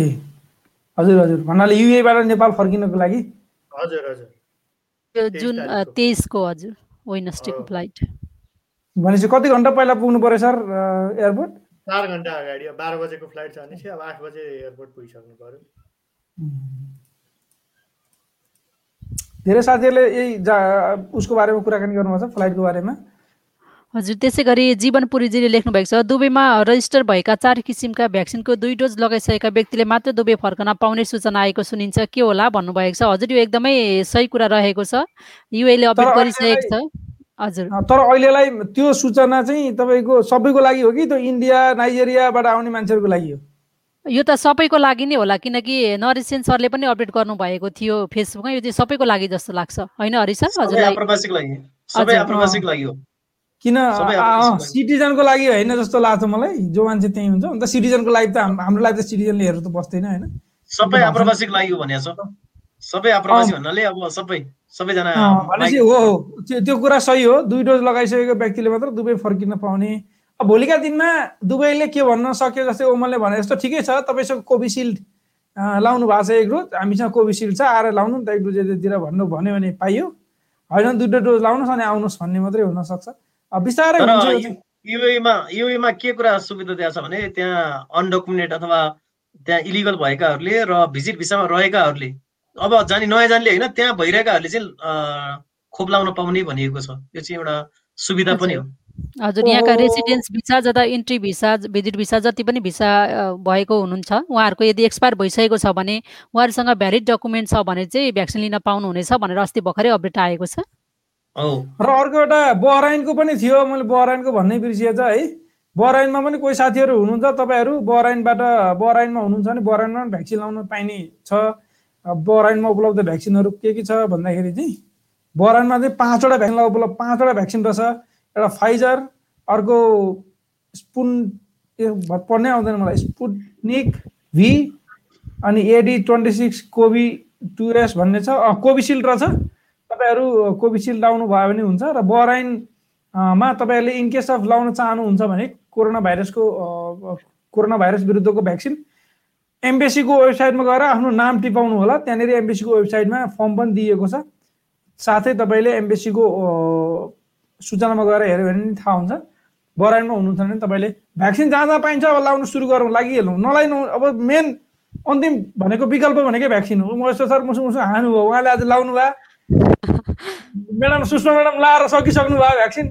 हजुर हजुर। भन्नाले युएबाट नेपाल फर्किनको लागि। हजुर हजुर। त्यो 23 जुन। तेइसको हजुर वेनसडेको। फ्लाइट। भनेपछि कति घन्टा पहिला पुग्नु पऱ्यो सर एयरपोर्ट? चार घन्टा अगाडि अब बाह्र बजेको फ्लाइट छ भने चाहिँ अब आठ बजे एयरपोर्ट पुगिसक्नु पऱ्यो धेरै साथीहरूले यही जा उसको बारेमा कुराकानी गर्नुभएको छ फ्लाइटको बारेमा। हजुर त्यसै गरी जीवन पुरीजीले लेख्नु भएको छ दुबईमा रजिस्टर भएका चार किसिमका भ्याक्सिनको दुई डोज लगाइसकेका व्यक्तिले मात्र दुबई फर्कन पाउने सूचना आएको सुनिन्छ के होला भन्नुभएको छ? हजुर यो एकदमै सही कुरा रहेको छ। युएले अपडेट गरिसकेको छ। हजुर। तर अहिलेलाई त्यो सूचना चाहिँ तपाईँको सबैको लागि हो कि त्यो इन्डिया नाइजेरियाबाट आउने मान्छेहरूको लागि हो? यो त सबैको लागि नै होला किनकि नरिसेन सरले पनि अपडेट गर्नुभएको थियो फेसबुकमा यो चाहिँ सबैको लागि जस्तो लाग्छ। होइन हरि सर सबै हजुरलाई किन। सिटिजनको लागि होइन जस्तो लाग्छ मलाई। जो मान्छे त्यहीँ हुन्छ अन्त सिटिजनको लागि त हाम- हाम्रो लागि त सिटिजनले हेर्नु त बस्दैन होइन। सबै आप्रवासीको लागि हो सबै आप्रवासी भन्नाले अब सबै सबैजना भनेपछि हो हो। त्यो कुरा सही हो। दुई डोज लगाइसकेको व्यक्तिले मात्र दुबई फर्किन पाउने। अब भोलिका दिनमा दुबईले के भन्न सक्यो जस्तै ओमलले भने जस्तो ठिकै छ। तपाईँसँग कोभिसिल्ड लाउनु भएको छ एक डोज। हामीसँग कोभिसिल्ड छ आएर लाउनु नि त एक डोज यतातिर भन्नु भन्यो भने पाइयो। होइन दुइटा डोज लाउनुहोस् अनि आउनुहोस् भन्ने मात्रै हुनसक्छ। बिस्तारै तर हुन्छ यो चाहिँ। युएमा युएमा के कुरा सुविधा दिएको छ भने त्यहाँ अनडकुमेन्टेड अथवा त्यहाँ इलिगल भएकाहरूले र भिजिट भिसामा रहेकाहरूले अब जाने नयाँ जानेले होइन त्यहाँ भइरहेकाहरूले चाहिँ खोप लाउन पाउने भनिएको छ यो चाहिँ एउटा सुविधा पनि हो हजुर यहाँका। रेसिडेन्स भिसा जता इन्ट्री भिसा भिजिट भिसा जति पनि भिसा भएको हुनुहुन्छ उहाँहरूको यदि एक्सपायर भइसकेको छ भने उहाँहरूसँग भ्यालिड डकुमेन्ट छ भने चाहिँ भ्याक्सिन लिन पाउनुहुनेछ भनेर अस्ति भर्खरै अपडेट आएको छ र अर्को एउटा बहराइनको पनि थियो मैले बहराइनको भन्नै बिर्सिएछ है। बहराइनमा पनि कोही साथीहरू हुनुहुन्छ तपाईँहरू? बहराइनबाट बहराइनमा हुनुहुन्छ भने बहराइनमा पनि भ्याक्सिन लाउन पाइने छ। बहराइनमा उपलब्ध भ्याक्सिनहरू के के छ भन्दाखेरि चाहिँ बहराइनमा चाहिँ पाँचवटा भ्याक्सिन उपलब्ध पाँचवटा भ्याक्सिन रहेछ। एउटा फाइजर अर्को स्पुन पढ्नै आउँदैन मलाई। स्पुटनिक भी अनि AD twenty six COV two S भन्ने छ। कोभिसिल्ड रहेछ। तपाईँहरू कोभिसिल्ड लाउनु भयो भने हुन्छ र बहराइन मा तपाईँहरूले इनकेस अफ लाउन चाहनुहुन्छ भने कोरोना भाइरसको कोरोना भाइरस विरुद्धको भ्याक्सिन। एम्बेसीको वेबसाइटमा गएर आफ्नो नाम टिपाउनु होला। त्यहाँनिर एम्बेसीको वेबसाइटमा फर्म पनि दिएको छ। साथै तपाईँले एम्बेसीको सूचनामा गएर हेऱ्यो भने पनि थाहा हुन्छ। बहराइनमा हुनुहुन्छ भने तपाईँले भ्याक्सिन जहाँ जहाँ पाइन्छ अब लाउनु सुरु गरौँ लागिहालौँ नलाइनु अब मेन अन्तिम भनेको विकल्प भनेकै भ्याक्सिन हो। म यस्तो सर मुसु मुसु हानु भयो। उहाँले आज लाउनु भयो। म्याडम सुषमा म्याडम लाएर सकिसक्नु भयो भ्याक्सिन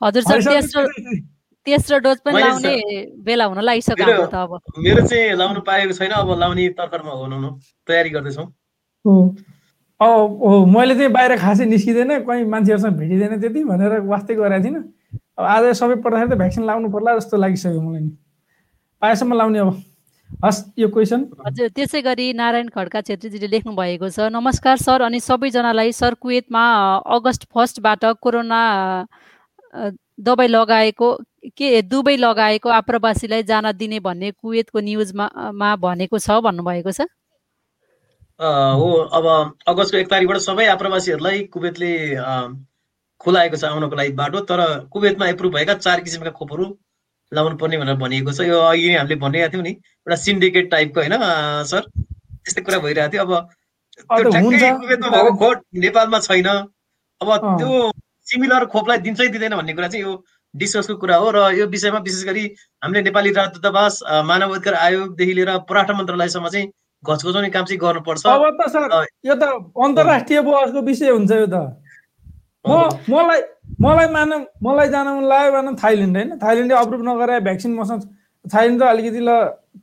हजुर सर। तेस्रो तेस्रो डोज पनि मैले लाउने बेला हुन लागिसक्यो त अब। मेरो चाहिँ लाउनु पाएको छैन अब लाउने तर्खरमा हुनु तयारी गर्दैछौँ। हो। अब हो मैले चाहिँ बाहिर खासै निस्किँदैन कहीँ मान्छेहरूसँग भेटिँदैन त्यति भनेर वास्तै गरेको थिइनँ। अब आज सबै पर्दाखेरि त भ्याक्सिन लाउनु पर्ला जस्तो लागिसक्यो मलाई नि। पाएसम्म लाउने अब। हस् यो क्वेसन हजुर त्यसै गरी नारायण खड्का छेत्रीजीले लेख्नु भएको छ। नमस्कार सर अनि सबैजनालाई। सर कुवेतमा अगस्त फर्स्टबाट कोरोना दबाई लगाएको के दुबई लगाएको आप्रवासीलाई जान दिने भन्ने कुवेतको न्युजमा मा भनेको छ भन्नुभएको छ। अँ, हो अब अगस्तको एक तारिकबाट सबै आप्रवासीहरूलाई कुवेतले खुलाएको छ आउनको लागि बाटो तर कुवेतमा एप्रुभ भएका चार किसिमका खोपहरू लाउनु पर्ने भनेर भनिएको छ। यो अघि नै हामीले भनिरहेको थियौँ नि एउटा सिन्डिकेट टाइपको होइन सर? त्यस्तै कुरा भइरहेको थियो। अब खोप नेपालमा छैन। अब। त्यो सिमिलर खोपलाई दिन्छै दिँदैन भन्ने कुरा चाहिँ यो डिस्कसको कुरा हो र यो विषयमा विशेष गरी हामीले नेपाली राजदूतावास मानव अधिकार आयोगदेखि लिएर पराष्ट्र मन्त्रालयसम्म चाहिँ घचघचाउने काम चाहिँ गर्नुपर्छ। अब त सर। यो त अन्तर्राष्ट्रिय बहसको विषय हुन्छ यो त। म मलाई मलाई मानव मलाई जान मन लाग्यो मानव थाइल्यान्ड होइन। थाइल्यान्डले अप्रुभ नगरे भ्याक्सिन मसँग थाइल्यान्ड त अलिकति ल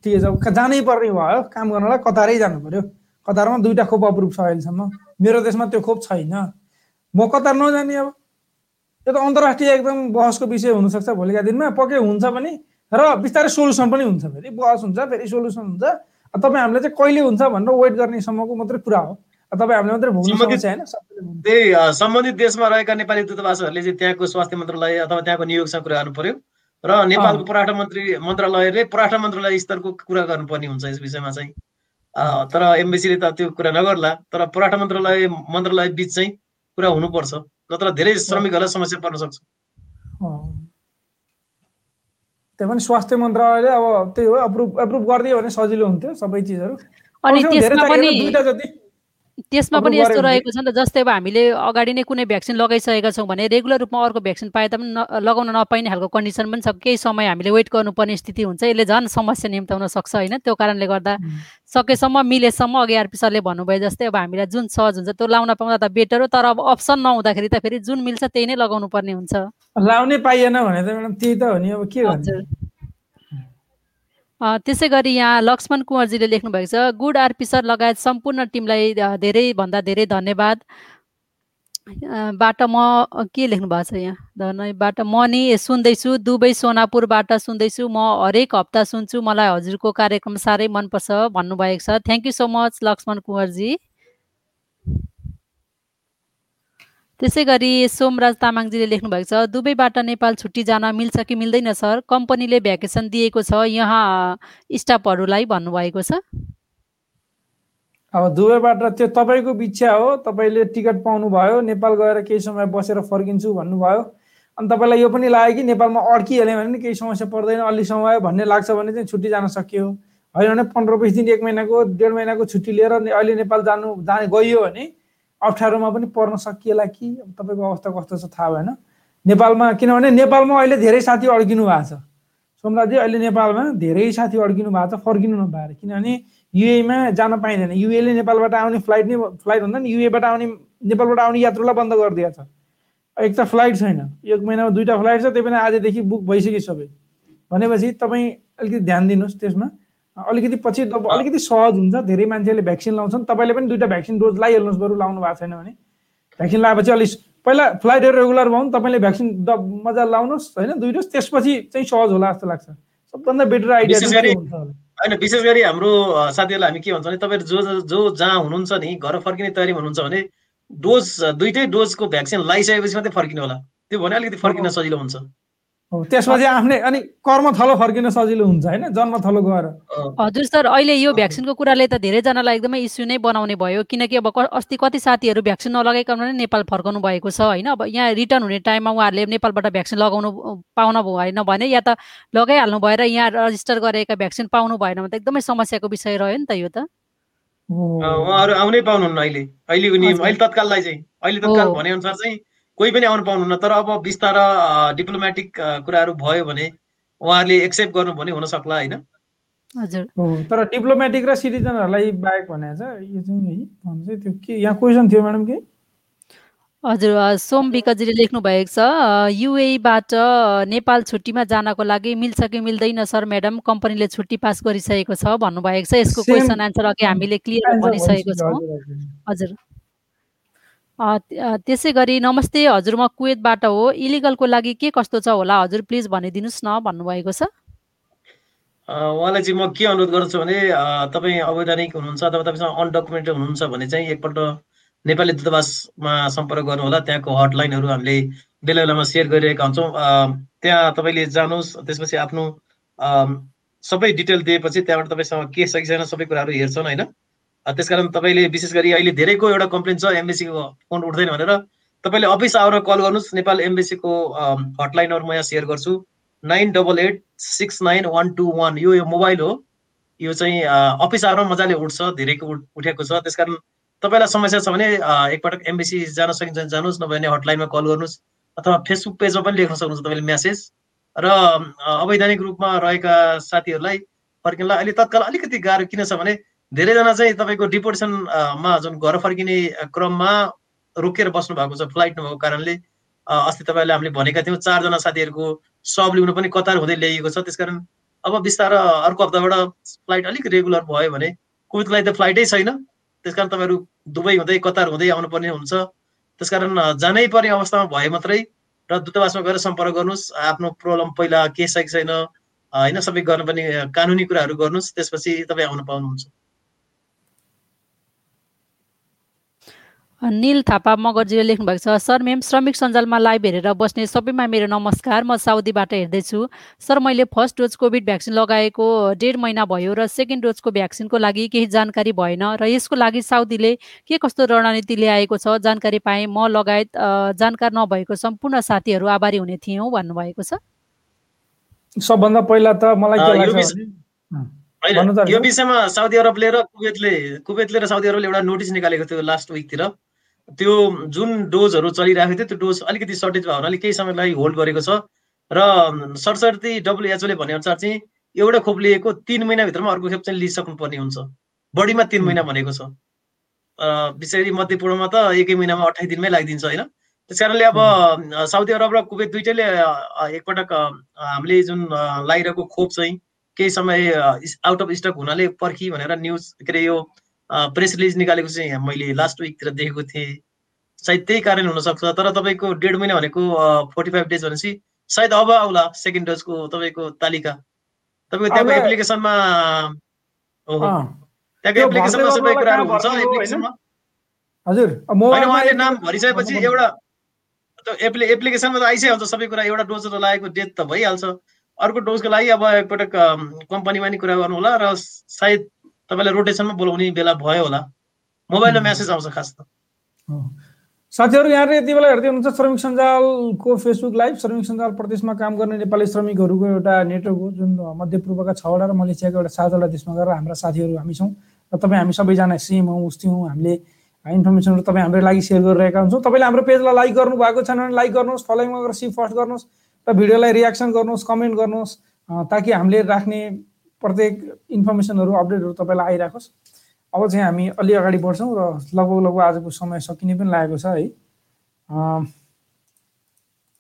ठिकै छ जानै पर्ने भयो। काम गर्नलाई कतारै जानु पर्यो। कतारमा दुईवटा खोप अप्रुभ छ अहिलेसम्म। मेरो देशमा त्यो खोप छैन। म कतार नजाने अब। यो त अन्तर्राष्ट्रिय एकदम बहसको विषय हुनसक्छ भोलिका दिनमा। पक्कै हुन्छ पनि। र बिस्तारै सोल्युसन पनि हुन्छ फेरि। बहस हुन्छ फेरि सोल्युसन हुन्छ। तपाईँ हामीले चाहिँ कहिले हुन्छ भनेर वेट गर्नेसम्मको मात्रै कुरा हो। तपाईँ हामीले मात्रै भोग्नु। त्यही सम्बन्धित देशमा रहेका नेपाली दूतावासहरूले चाहिँ त्यहाँको स्वास्थ्य मन्त्रालय अथवा त्यहाँको नियोगसँग कुरा गर्नु पर्यो र नेपालको पराष्ट्र मन्त्री मन्त्रालयले पराष्ट्र मन्त्रालय स्तरको कुरा गर्नुपर्ने हुन्छ यस विषयमा चाहिँ। अ, तर एम्बेसीले त त्यो कुरा नगर्ला तर पराष्ट्र मन्त्रालय मन्त्रालय बिच चाहिँ कुरा हुनुपर्छ नत्र धेरै श्रमिकहरूलाई समस्या पर्न सक्छ। त्यही पनि स्वास्थ्य मन्त्रालयले अब त्यही हो एप्रुभ एप्रुभ गरिदियो भने सजिलो हुन्थ्यो सबै चिजहरू। अनि त्यसमा पनि दुईटा जति त्यसमा पनि यस्तो रहेको छ नि त जस्तै अब हामीले अगाडि नै कुनै भ्याक्सिन लगाइसकेका छौँ भने रेगुलर रूपमा अर्को भ्याक्सिन पाए तापनि न लगाउन नपाइने खालको कन्डिसन पनि छ। केही समय हामीले वेट गर्नुपर्ने स्थिति हुन्छ। यसले झन् समस्या निम्ताउन सक्छ होइन? त्यो कारणले गर्दा सकेसम्म मिलेसम्म अघि आरपी सरले भन्नुभयो जस्तै अब हामीलाई जुन सहज हुन्छ त्यो लाउन पाउँदा त बेटर हो। तर अब अप्सन नहुँदाखेरि त फेरि जुन मिल्छ त्यही नै लगाउनु पर्ने हुन्छ। लाउनै पाइएन भने त म्याडम त्यही त हो नि। अब के अ, त्यसै गरी यहाँ लक्ष्मण कुँवरजीले लेख्नु भएको छ गुड आरपी सर लगायत सम्पूर्ण टिमलाई अ, धेरैभन्दा धेरै धन्यवाद। बाट म के लेख्नु भएको छ यहाँ? धन्यवाद म नि सुन्दैछु दुबई सोनापुरबाट सुन्दैछु म हरेक हप्ता सुन्छु मलाई हजुरको कार्यक्रम साह्रै मनपर्छ भन्नुभएको छ। Thank you so much Laxman कुँवरजी। त्यसै गरी सोमराज तामाङजीले लेख्नु भएको छ दुबईबाट नेपाल छुट्टी जान मिल्छ कि मिल्दैन सर? कम्पनीले भ्याकेसन दिएको छ यहाँ स्टाफहरूलाई भन्नुभएको छ। अब दुबईबाट त्यो तपाईँको इच्छा हो तपाईँले टिकट पाउनुभयो नेपाल गएर केही समय बसेर फर्किन्छु भन्नुभयो। अनि तपाईँलाई यो पनि लाग्यो कि नेपालमा अड्किहाल्यो भने केही समस्या पर्दैन अलि समय भन्ने लाग्छ भने चाहिँ छुट्टी जान सकियो। होइन भने पन्ध्र बिस दिन एक महिनाको डेढ महिनाको छुट्टी लिएर अहिले नेपाल जानु जाने गइयो भने अप्ठ्यारोमा पनि पर्न सकिएला कि? तपाईँको अवस्था कस्तो छ थाहा भएन। नेपालमा किनभने नेपालमा अहिले धेरै साथी अड्किनु भएको छ। सोमराजी अहिले नेपालमा धेरै साथी अड्किनु भएको छ फर्किनु नपाएर किनभने युएमा जान पाइँदैन। युएले नेपालबाट आउने फ्लाइट नै फ्लाइट भन्दा नि युएबाट आउने नेपालबाट आउने यात्रुलाई बन्द गरिदिएको छ। एक त फ्लाइट छैन। एक महिनामा दुईवटा फ्लाइट छ त्यही पनि आजदेखि बुक भइसक्यो सबै। भनेपछि तपाईँ अलिकति ध्यान दिनुहोस् त्यसमा। अलिकति पछि अलिकति सहज हुन्छ धेरै मान्छेले भ्याक्सिन लाउँछन्। तपाईँले पनि दुईवटा भ्याक्सिन डोज लगाइहाल्नुहोस् बरु लाउनु भएको छैन भने। भ्याक्सिन लगाएपछि अलिक पहिला फ्लाइटहरू रेगुलर भयो भने तपाईँले भ्याक्सिन द मजा लाउनुहोस् होइन? दुई डोज त्यसपछि चाहिँ सहज होला जस्तो लाग्छ। सबभन्दा बेटर आइडिया हुन्छ होला? होइन विशेष गरी हाम्रो साथीहरूलाई हामी के भन्छ भने तपाईँहरू जो जो- जहाँ हुनुहुन्छ नि घर फर्किने तयारीमा हुनुहुन्छ भने डोज दुइटै डोजको भ्याक्सिन लगाइसकेपछि मात्रै फर्किनु होला। त्यो भने अलिकति फर्किन सजिलो हुन्छ। त्यसपछि आफ्नै अनि कर्म थलो फर्किन सजिलो हुन्छ होइन? जन्म थलो गएर। हजुर सर अहिले यो। भ्याक्सिनको कुराले त धेरैजनालाई एकदमै इस्यु नै बनाउने भयो किनकि अब क- अस्ति कति साथीहरू भ्याक्सिन नलगाइकन नै नेपाल फर्काउनु भएको छ होइन? अब यहाँ रिटर्न हुने टाइममा उहाँहरूले नेपालबाट भ्याक्सिन लगाउनु पाउन भएन भने या त लगाइहाल्नु भएर यहाँ रजिस्टर गरेका भ्याक्सिन पाउनु भएन भने त एकदमै समस्याको विषय रह्यो नि त यो त। उहाँहरू आउनै पाउनुहुन्न अहिले। अहिलेको नियम हजुर। अहिले तत्काललाई चाहिँ अहिले तत्काल हो। भनेअनुसार चाहिँ कोही पनि आउनु पाउनुहुन्न। तर अब बिस्तार डिप्लोमेटिक कुराहरू भयो भने उहाँहरूले एक्सेप्ट गर्नु भने हुन सक्ला होइन? हजुर। तर डिप्लोमेटिक र सिटिजनहरूलाई बाहेक भनेको छ यो चाहिँ त्यो के यहाँ क्वेसन थियो म्याडम के हजुर सोम विकजीले लेख्नु भएको छ युएबाट नेपाल छुट्टीमा जानको लागि मिल्छ कि मिल्दैन सर म्याडम? कम्पनीले छुट्टी पास गरिसकेको छ भन्नुभएको छ। यसको क्वेसन एन्सर अघि हामीले क्लियर भनिसकेको छौँ। हजुर, हजुर। हजुर अ, त- अ, त्यसै गरी नमस्ते हजुर म कुवेतबाट हो। इलिगलको लागि के कस्तो छ होला? हजुर प्लिज भनिदिनुहोस् न भन्नुभएको छ। उहाँलाई चाहिँ म के अनुरोध गर्छु भने तपाईँ अवैधानिक हुनुहुन्छ अथवा तपाईँसँग अनडकुमेन्टेड हुनुहुन्छ भने चाहिँ एकपल्ट नेपाली दूतावासमा सम्पर्क गर्नु होला त्यहाँको हटलाइनहरू हामीले बेला बेलामा सेयर गरिरहेका हुन्छौँ। त्यहाँ तपाईँले जानुहोस् त्यसपछि आफ्नो सबै डिटेल दिएपछि त्यहाँबाट तपाईँसँग के छ कि छैन सबै कुराहरू हेर्छन् होइन? अ, त्यसकारण तपाईँले विशेष गरी अहिले धेरैको एउटा कम्प्लेन छ एम्बेसीको फोन उठ्दैन भनेर। तपाईँले अफिस आएर कल गर्नुहोस् नेपाल एम्बेसीको हटलाइनहरू म यहाँ सेयर गर्छु। Nine double eight six nine one two one यो यो मोबाइल हो। यो चाहिँ अफिस आवरमा मजाले उठ्छ धेरैको उठ- उठेको छ। त्यसकारण तपाईँलाई समस्या छ भने एकपटक एमबिसी जान सकिन्छ भने जानुहोस् नभए भने हटलाइनमा कल गर्नुहोस् अथवा फेसबुक पेजमा पनि लेख्न सक्नुहुन्छ तपाईँले म्यासेज। र अवैधानिक रूपमा रहेका साथीहरूलाई फर्किनलाई अहिले तत्काल अलिकति गाह्रो किन छ भने धेरैजना चाहिँ तपाईँको डिपोर्टेसन मा जुन घर फर्किने क्रममा रोकेर बस्नु भएको छ फ्लाइट नभएको कारणले अस्ति तपाईँहरूले हामीले भनेका थियौँ चारजना साथीहरूको सब लिउन पनि कतार हुँदै ल्याइएको छ। त्यसकारण अब बिस्तार अर्को हप्ताबाट फ्लाइट अलिक रेगुलर भयो भने लागि त फ्लाइटै छैन। त्यसकारण तपाईँहरू दुबई हुँदै कतार हुँदै आउनुपर्ने हुन्छ। त्यसकारण जानै पर्ने अवस्थामा भए मात्रै र दूतावासमा गएर सम्पर्क गर्नुहोस्। आफ्नो प्रब्लम पहिला के छ कि छैन होइन सबै गर्नुपर्ने कानुनी कुराहरू गर्नुहोस्। त्यसपछि तपाईँ आउन पाउनुहुन्छ। निल थापा मगरजीले लेख्नु भएको छ सर मेम श्रमिक सञ्जालमा लाइभ हेरेर बस्ने सबैमा मेरो नमस्कार म साउदीबाट हेर्दैछु। सर मैले फर्स्ट डोज कोभिड भ्याक्सिन लगाएको डेढ महिना भयो र सेकेन्ड डोजको भ्याक्सिनको लागि केही जानकारी भएन र यसको लागि साउदीले के कस्तो रणनीति ल्याएको छ जानकारी पाएँ। म लगायत जानकार नभएको सम्पूर्ण साथीहरू आभारी हुने थियौँ भन्नुभएको छ। सबभन्दा पहिला त मलाई यो। विषयमा साउदी अरबले र कुवेतले कुवेतले र साउदी अरबले एउटा नोटिस निकालेको थियो लास्ट विकतिर। त्यो जुन डोजहरू चलिरहेको थियो त्यो डोज अलिकति सर्टेज भएको हुनाले केही समयलाई होल्ड गरेको छ। र सरसर्ती डब्लुएचओले भनेअनुसार चाहिँ एउटा खोप लिएको तिन महिनाभित्रमा अर्को खोप चाहिँ लिइसक्नु पर्ने हुन्छ। बढीमा तिन। महिना भनेको छ। विशेष गरी मध्यपूर्वमा त एकै महिनामा अठाइस दिनमै लागिदिन्छ होइन? त्यस कारणले अब साउदी अरब र कुवेत दुइटैले एकपटक हामीले जुन अ, लगाइरहेको खोप चाहिँ केही समय आउट अफ स्टक हुनाले पर्खी भनेर न्युज के अरे यो प्रेस रिलिज निकालेको चाहिँ मैले लास्ट विकतिर देखेको थिएँ सायद त्यही कारण हुनसक्छ तर तपाईँको डेढ महिना भनेको फोर्टी फाइभ डेज भनेपछि सायद अब आउला सेकेन्ड डोजको तपाईँको तालिका तपाईँको त्यहाँको। एप्लिकेसनमा त्यहाँको त्यो एप्लिकेसनमा सबै कुराहरू हुन्छ? एप्लिकेसनमा हजुर उहाँले नाम भरिसकेपछि एउटा एप्लि एप्लिकेसनमा त आइसकिहाल्छ सबै कुरा एउटा डोज त लागेको डेट त भइहाल्छ अर्को डोजको लागि अब एकपटक कम्पनीमा नि कुरा गर्नु होला र सायद तपाईँलाई रोटेसनमा बोलाउने बेला भयो होला मोबाइलमा। म्यासेज आउँछ खास त। साथीहरू यहाँले यति बेला हेर्दै हुनुहुन्छ श्रमिक सञ्जालको फेसबुक लाइभ श्रमिक सञ्जाल प्रदेशमा काम गर्ने नेपाली श्रमिकहरूको एउटा नेटवर्क हो जुन मध्यपूर्वका छवटा र मलेसियाको एउटा सातवटा देशमा गएर हाम्रा साथीहरू हामी छौँ र तपाईँ हामी सबैजना सेम हौँ उस्तै हौँ हामीले इन्फर्मेसनहरू तपाईँ हाम्रो लागि सेयर गरिरहेका हुन्छौँ तपाईँले हाम्रो पेजलाई लाइक गर्नु भएको छैन भने लाइक गर्नुहोस् फलोइङमा गएर सी फर्स्ट गर्नुहोस् र भिडियोलाई रियाक्सन गर्नुहोस् कमेन्ट गर्नुहोस् ताकि हामीले राख्ने प्रत्येक इन्फर्मेसनहरू अपडेटहरू तपाईँलाई आइराखोस्। अब चाहिँ हामी अलि अगाडि बढ्छौँ र लगभग लगभग आजको समय सकिने पनि लागेको छ है।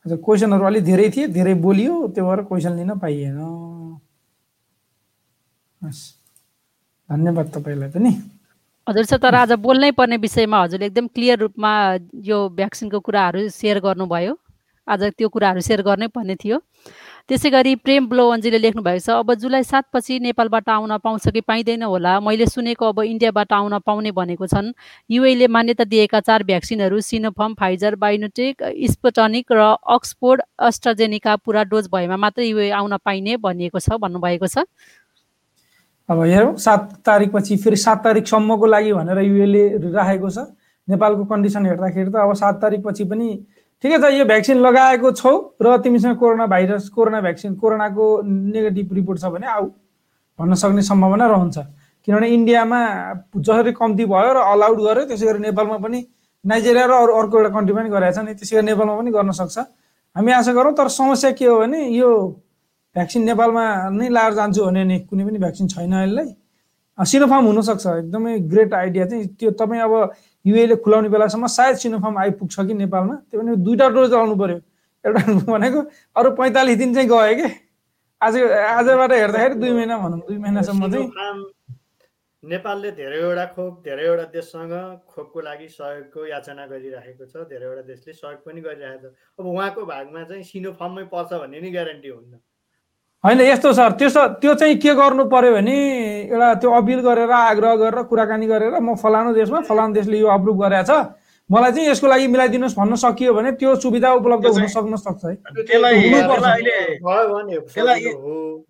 हजुर क्वेसनहरू अलिक धेरै थिए धेरै बोलियो त्यो भएर क्वेसन लिन पाइएन। हस् धन्यवाद तपाईँलाई पनि। हजुर सर तर आज बोल्नै पर्ने विषयमा हजुरले एकदम क्लियर रूपमा यो भ्याक्सिनको कुराहरू सेयर गर्नुभयो। आज त्यो कुराहरू सेयर गर्नै पर्ने थियो। त्यसै गरी प्रेम ब्लोवन्जीले लेख्नु भएको छ अब जुलाई सातपछि नेपालबाट आउन पाउँछ कि पाइँदैन होला? मैले सुनेको अब इन्डियाबाट आउन पाउने भनेको छन्। युएले मान्यता दिएका चार भ्याक्सिनहरू सिनोफर्म फाइजर बायोनोटेक स्पुटनिक र अक्सफोर्ड अस्ट्राजेनिका पुरा डोज भएमा मात्रै युए आउन पाइने भनिएको छ भन्नुभएको छ। अब हेरौँ सात तारिकपछि फेरि सात तारिकसम्मको लागि भनेर युएले राखेको छ। नेपालको कन्डिसन हेर्दाखेरि त अब सात तारिकपछि पनि ठिकै छ यो भ्याक्सिन लगाएको छौ र तिमीसँग कोरोना भाइरस कोरोना भ्याक्सिन कोरोनाको नेगेटिभ रिपोर्ट छ भने आऊ भन्न सक्ने सम्भावना रहन्छ। किनभने इन्डियामा जसरी कम्ती भयो र अलाउड गर्यो त्यसै गरी नेपालमा पनि नाइजेरिया र अरू अर्को एउटा कन्ट्री पनि गरेको छ नि त्यसै गरी नेपालमा पनि गर्न सक्छ। हामी आशा गरौँ तर समस्या के हो भने यो भ्याक्सिन नेपालमा नै लाएर जान्छु भने नि कुनै पनि भ्याक्सिन छैन यसलाई। सिनोफार्म हुनसक्छ एकदमै ग्रेट आइडिया चाहिँ त्यो तपाईँ अब युएले खुलाउने बेलासम्म सायद सिनोफार्म आइपुग्छ कि नेपालमा त्यो पनि दुईवटा डोज लाउनु पर्यो। एउटा भनेको अरू पैँतालिस दिन चाहिँ गयो कि? आज आजबाट हेर्दाखेरि दुई महिना भनौँ दुई महिनासम्म चाहिँ। नेपालले धेरैवटा खोप धेरैवटा देशसँग खोपको लागि सहयोगको याचना गरिराखेको छ धेरैवटा देशले सहयोग पनि गरिरहेको छ। अब उहाँको भागमा चाहिँ सिनोफार्ममै पर्छ भन्ने नि ग्यारेन्टी हुन्न। होइन यस्तो सर त्यसो त्यो चाहिँ के गर्नु पर्यो भने एउटा त्यो अपिल गरेर आग्रह गरेर कुराकानी गरेर म फलानु देशमा फलानु देशले यो अप्रुभ गरेको छ मलाई चाहिँ यसको लागि मिलाइदिनुहोस् भन्न सकियो भने त्यो सुविधा उपलब्ध हुन सक्न सक्छ है। त्यसलाई हुनुपर्छ। त्यसलाई अहिले भयो भने त्यसलाई- सजिलो हो।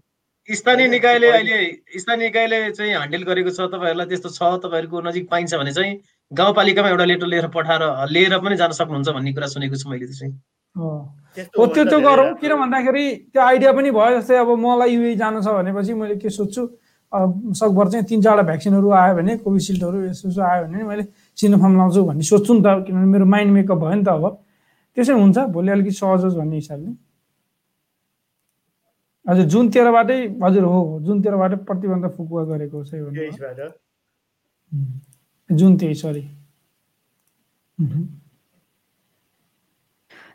स्थानीय निकायले अहिले स्थानीय निकायले चाहिँ ह्यान्डल गरेको छ तपाईँहरूलाई त्यस्तो छ तपाईँहरूको नजिक पाइन्छ भने चाहिँ गाउँपालिकामा एउटा लेटर लिएर पठाएर लिएर पनि जान सक्नुहुन्छ भन्ने कुरा सुनेको छु मैले चाहिँ। हो त्यो त त्यो गरौँ। किन भन्दाखेरि त्यो आइडिया पनि भयो जस्तै अब मलाई युए जानु छ भनेपछि मैले के सोध्छु सकभर चाहिँ तिन चारवटा भ्याक्सिनहरू आयो भने कोभिसिल्डहरू यसो यसो आयो भने मैले सिनोफार्म लाउँछु भन्ने सोध्छु नि त किनभने मेरो माइन्ड मेकअप भयो नि त अब। त्यसै हुन्छ भोलि अलिकति सहज होस् भन्ने हिसाबले। हजुर जुन तेह्रबाटै हजुर हो जुन तेह्रबाटै प्रतिबन्ध फुकुवा गरेको छ जुन तेइस सरी।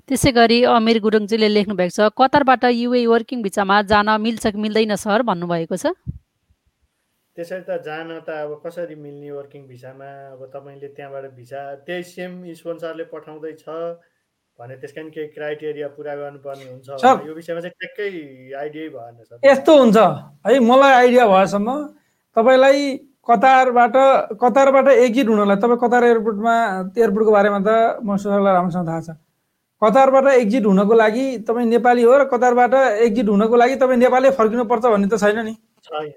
त्यसै गरी अमिर गुरुङजीले लेख्नु भएको छ कतारबाट युए वर्किङ भिसामा जान मिल्छ कि मिल्दैन सर भन्नुभएको छ? त्यसरी त जान त अब कसरी मिल्ने वर्किङ भिसामा? अब तपाईँले त्यहाँबाट भिसा त्यही सेम स्पोन्सरले पठाउँदैछ भने त्यसका नि केही क्राइटेरिया पुरा गर्नुपर्ने हुन्छ यो विषयमा चाहिँ ट्याक्कै आइडियै भएन सर। यस्तो हुन्छ। है मलाई आइडिया भएसम्म तपाईँलाई कतारबाट कतारबाट एक्जिट हुनलाई तपाईँ कतार एयरपोर्टमा एयरपोर्टको बारेमा त म सरलाई राम्रोसँग थाहा छ। कतारबाट एक्जिट हुनको लागि तपाईँ नेपाली हो र कतारबाट एक्जिट हुनको लागि तपाईँ नेपालै फर्किनुपर्छ भन्ने त छैन नि।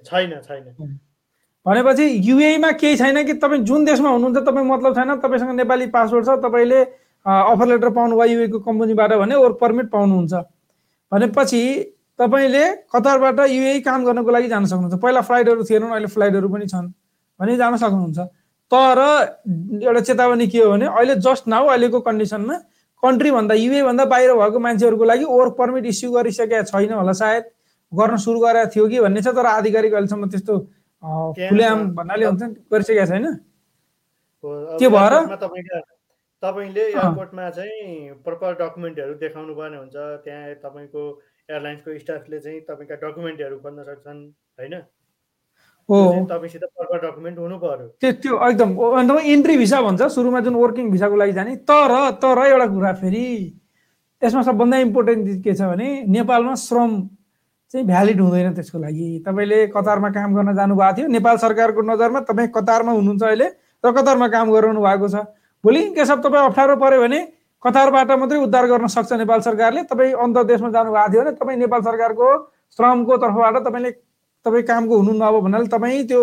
छैन छैन भनेपछि युएमा केही छैन कि तपाईँ जुन देशमा हुनुहुन्छ तपाईँ मतलब छैन तपाईँसँग नेपाली पासपोर्ट छ तपाईँले अफर लेटर पाउनुभयो युएको कम्पनीबाट भने वर्क पर्मिट पाउनुहुन्छ। भनेपछि तपाईँले कतारबाट युए काम गर्नको लागि जान सक्नुहुन्छ। पहिला फ्लाइटहरू थिएनन् अहिले फ्लाइटहरू पनि छन् भने जान सक्नुहुन्छ। तर एउटा चेतावनी के हो भने अहिले जस्ट नाउ अहिलेको कन्डिसनमा कन्ट्रीभन्दा युएभन्दा बाहिर भएको मान्छेहरूको लागि वर्क पर्मिट इस्यु गरिसकेका छैन होला सायद। गर्न सुरु गरेको थियो कि भन्ने छ तर आधिकारिक अहिलेसम्म त्यस्तो खुलेआम भन्नाले हुन्छ नि, गरिसकेका छैन। त्यो भएर- तपाईँले। एयरपोर्टमा चाहिँ प्रपर डकुमेन्टहरू देखाउनु पर्ने हुन्छ। त्यहाँ तपाईँको एयरलाइन्सको स्टाफले चाहिँ तपाईँका डकुमेन्टहरू खोज्न सक्छन् होइन? हो। त्यो चाहिँ तपाईँसित प्रपर डकुमेन्ट हुनु पर्यो। त्यो त्यो एकदम। अन्त इन्ट्री भिसा भन्छ सुरुमा जुन वर्किङ भिसाको लागि जाने तर तर एउटा कुरा फेरि यसमा सबभन्दा इम्पोर्टेन्ट चिज के छ भने नेपालमा श्रम चाहिँ भ्यालिड हुँदैन त्यसको लागि। तपाईँले कतारमा काम गर्न जानुभएको थियो नेपाल सरकारको नजरमा तपाईँ कतारमा हुनुहुन्छ अहिले र कतारमा काम गराउनु भएको छ। भोलि के सब तपाईँ अप्ठ्यारो पऱ्यो भने कतारबाट मात्रै उद्धार गर्न सक्छ नेपाल सरकारले। तपाईँ अन्त देशमा जानुभएको थियो भने तपाईँ नेपाल सरकारको श्रमको तर्फबाट तपाईँले तपाईँ कामको हुनुहुन्न अब भन्नाले तपाईँ त्यो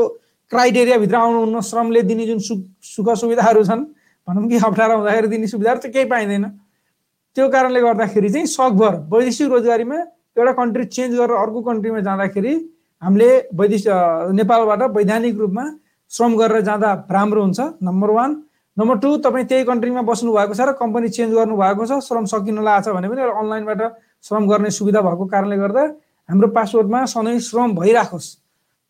क्राइटेरियाभित्र आउनुहुन्न श्रमले दिने जुन सुख सुख सुविधाहरू छन् भनौँ कि अप्ठ्यारो हुँदाखेरि दिने सुविधाहरू चाहिँ केही पाइँदैन। त्यो कारणले गर्दाखेरि चाहिँ सकभर वैदेशिक रोजगारीमा एउटा कन्ट्री चेन्ज गरेर अर्को कन्ट्रीमा जाँदाखेरि हामीले वैदेशिक नेपालबाट वैधानिक रूपमा श्रम गरेर जाँदा राम्रो हुन्छ नम्बर वान नम्बर टू तपाईँ त्यही कन्ट्रीमा बस्नु भएको छ र कम्पनी चेन्ज गर्नु भएको छ श्रम सकिन लागेको छ भने पनि अनलाइनबाट श्रम गर्ने सुविधा भएको कारणले गर्दा हाम्रो पासपोर्टमा सधैँ श्रम भइराखोस्।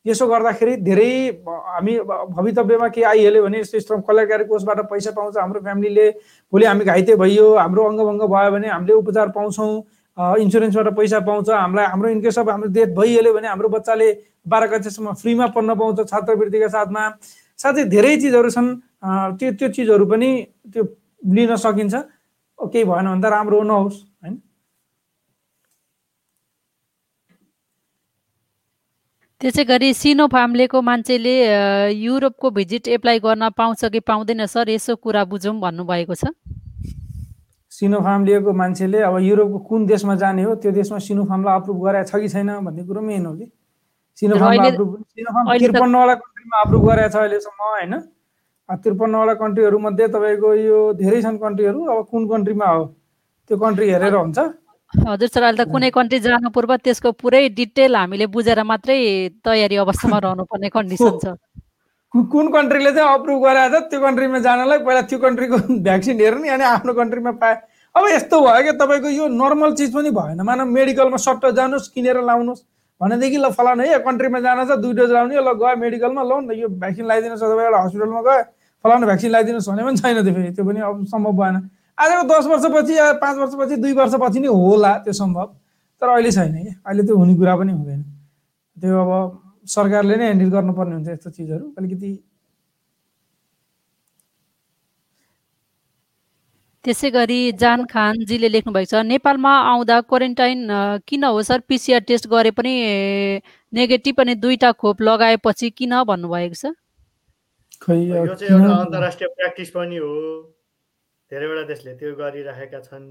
यसो गर्दाखेरि धेरै हामी भवितव्यमा के आइहाल्यो भने यस्तो श्रम कल्याणकारी कोषबाट पैसा पाउँछ हाम्रो फ्यामिलीले भोलि हामी घाइते भइयो हाम्रो अङ्गभङ्ग भयो भने हामीले उपचार पाउँछौँ इन्सुरेन्सबाट पैसा पाउँछ हामीलाई हाम्रो इनकेस अफ हाम्रो डेथ भइहाल्यो भने हाम्रो बच्चाले बाह्र कक्षासम्म फ्रीमा पढ्न पाउँछ छात्रवृत्तिका साथमा। साथै धेरै चिजहरू छन् त्यो त्यो चिजहरू पनि त्यो लिन सकिन्छ। केही भएन भने त राम्रो नहोस् होइन त्यसै गरी सिनोफार्मलेको मान्छेले अ, युरोपको भिजिट एप्लाई गर्न पाउँछ कि पाउँदैन सर यसो कुरा बुझौँ भन्नुभएको छ। सिनोफार्म लिएको मान्छेले अब युरोपको कुन देशमा जाने हो त्यो देशमा सिनोफार्मलाई अप्रुभ गराएको छ कि छैन भन्ने कुरो मेन हो कि। त्रिपन्नवटा कन्ट्रीमा अप्रुभ गराएको छ अहिलेसम्म होइन? अब त्रिपन्नवटा कन्ट्रीहरू मध्ये तपाईँको यो धेरै छन् कन्ट्रीहरू अब कुन कन्ट्रीमा हो त्यो कन्ट्री हेरेर हुन्छ। हजुर सर अहिले त कुनै कन्ट्री जानु पूर्व त्यसको पुरै डिटेल हामीले बुझेर मात्रै तयारी अवस्थामा रहनुपर्ने कन्डिसन छ। कुन कन्ट्रीले चाहिँ अप्रुभ गराएको छ त्यो कन्ट्रीमा जानलाई पहिला त्यो कन्ट्रीको भ्याक्सिन हेर्ने अनि आफ्नो कन्ट्रीमा पाए। अब यस्तो भयो क्या तपाईँको यो नर्मल चिज पनि भएन। मानव मेडिकलमा सट्ट जानुहोस् किनेर लाउनुहोस्। भनेदेखि ल फलानु है कन्ट्रीमा जान छ दुई डोज लाउने ल गयो मेडिकलमा ल न यो भ्याक्सिन लगाइदिनुहोस् अथवा एउटा हस्पिटलमा गयो फलानु भ्याक्सिन लगाइदिनुहोस् भने पनि छैन त्यो फेरि। त्यो पनि अब सम्भव भएन। आजको दस वर्षपछि या पाँच वर्षपछि दुई वर्षपछि नै होला त्यो सम्भव तर अहिले छैन कि। अहिले त्यो हुने कुरा पनि हुँदैन। त्यो अब सरकारले नै ह्यान्डल गर्नुपर्ने हुन्छ यस्तो चिजहरू। अलिकति त्यसै गरी जान खानजीले लेख्नु भएको छ नेपालमा आउँदा क्वारेन्टाइन किन हो सर? पिसिआर टेस्ट गरे पनि नेगेटिभ अनि दुईटा खोप लगाएपछि किन भन्नुभएको छ? खै यो चाहिँ एउटा अन्तर्राष्ट्रिय प्र्याक्टिस पनि हो। धेरैवटा देशले त्यो गरिराखेका छन्।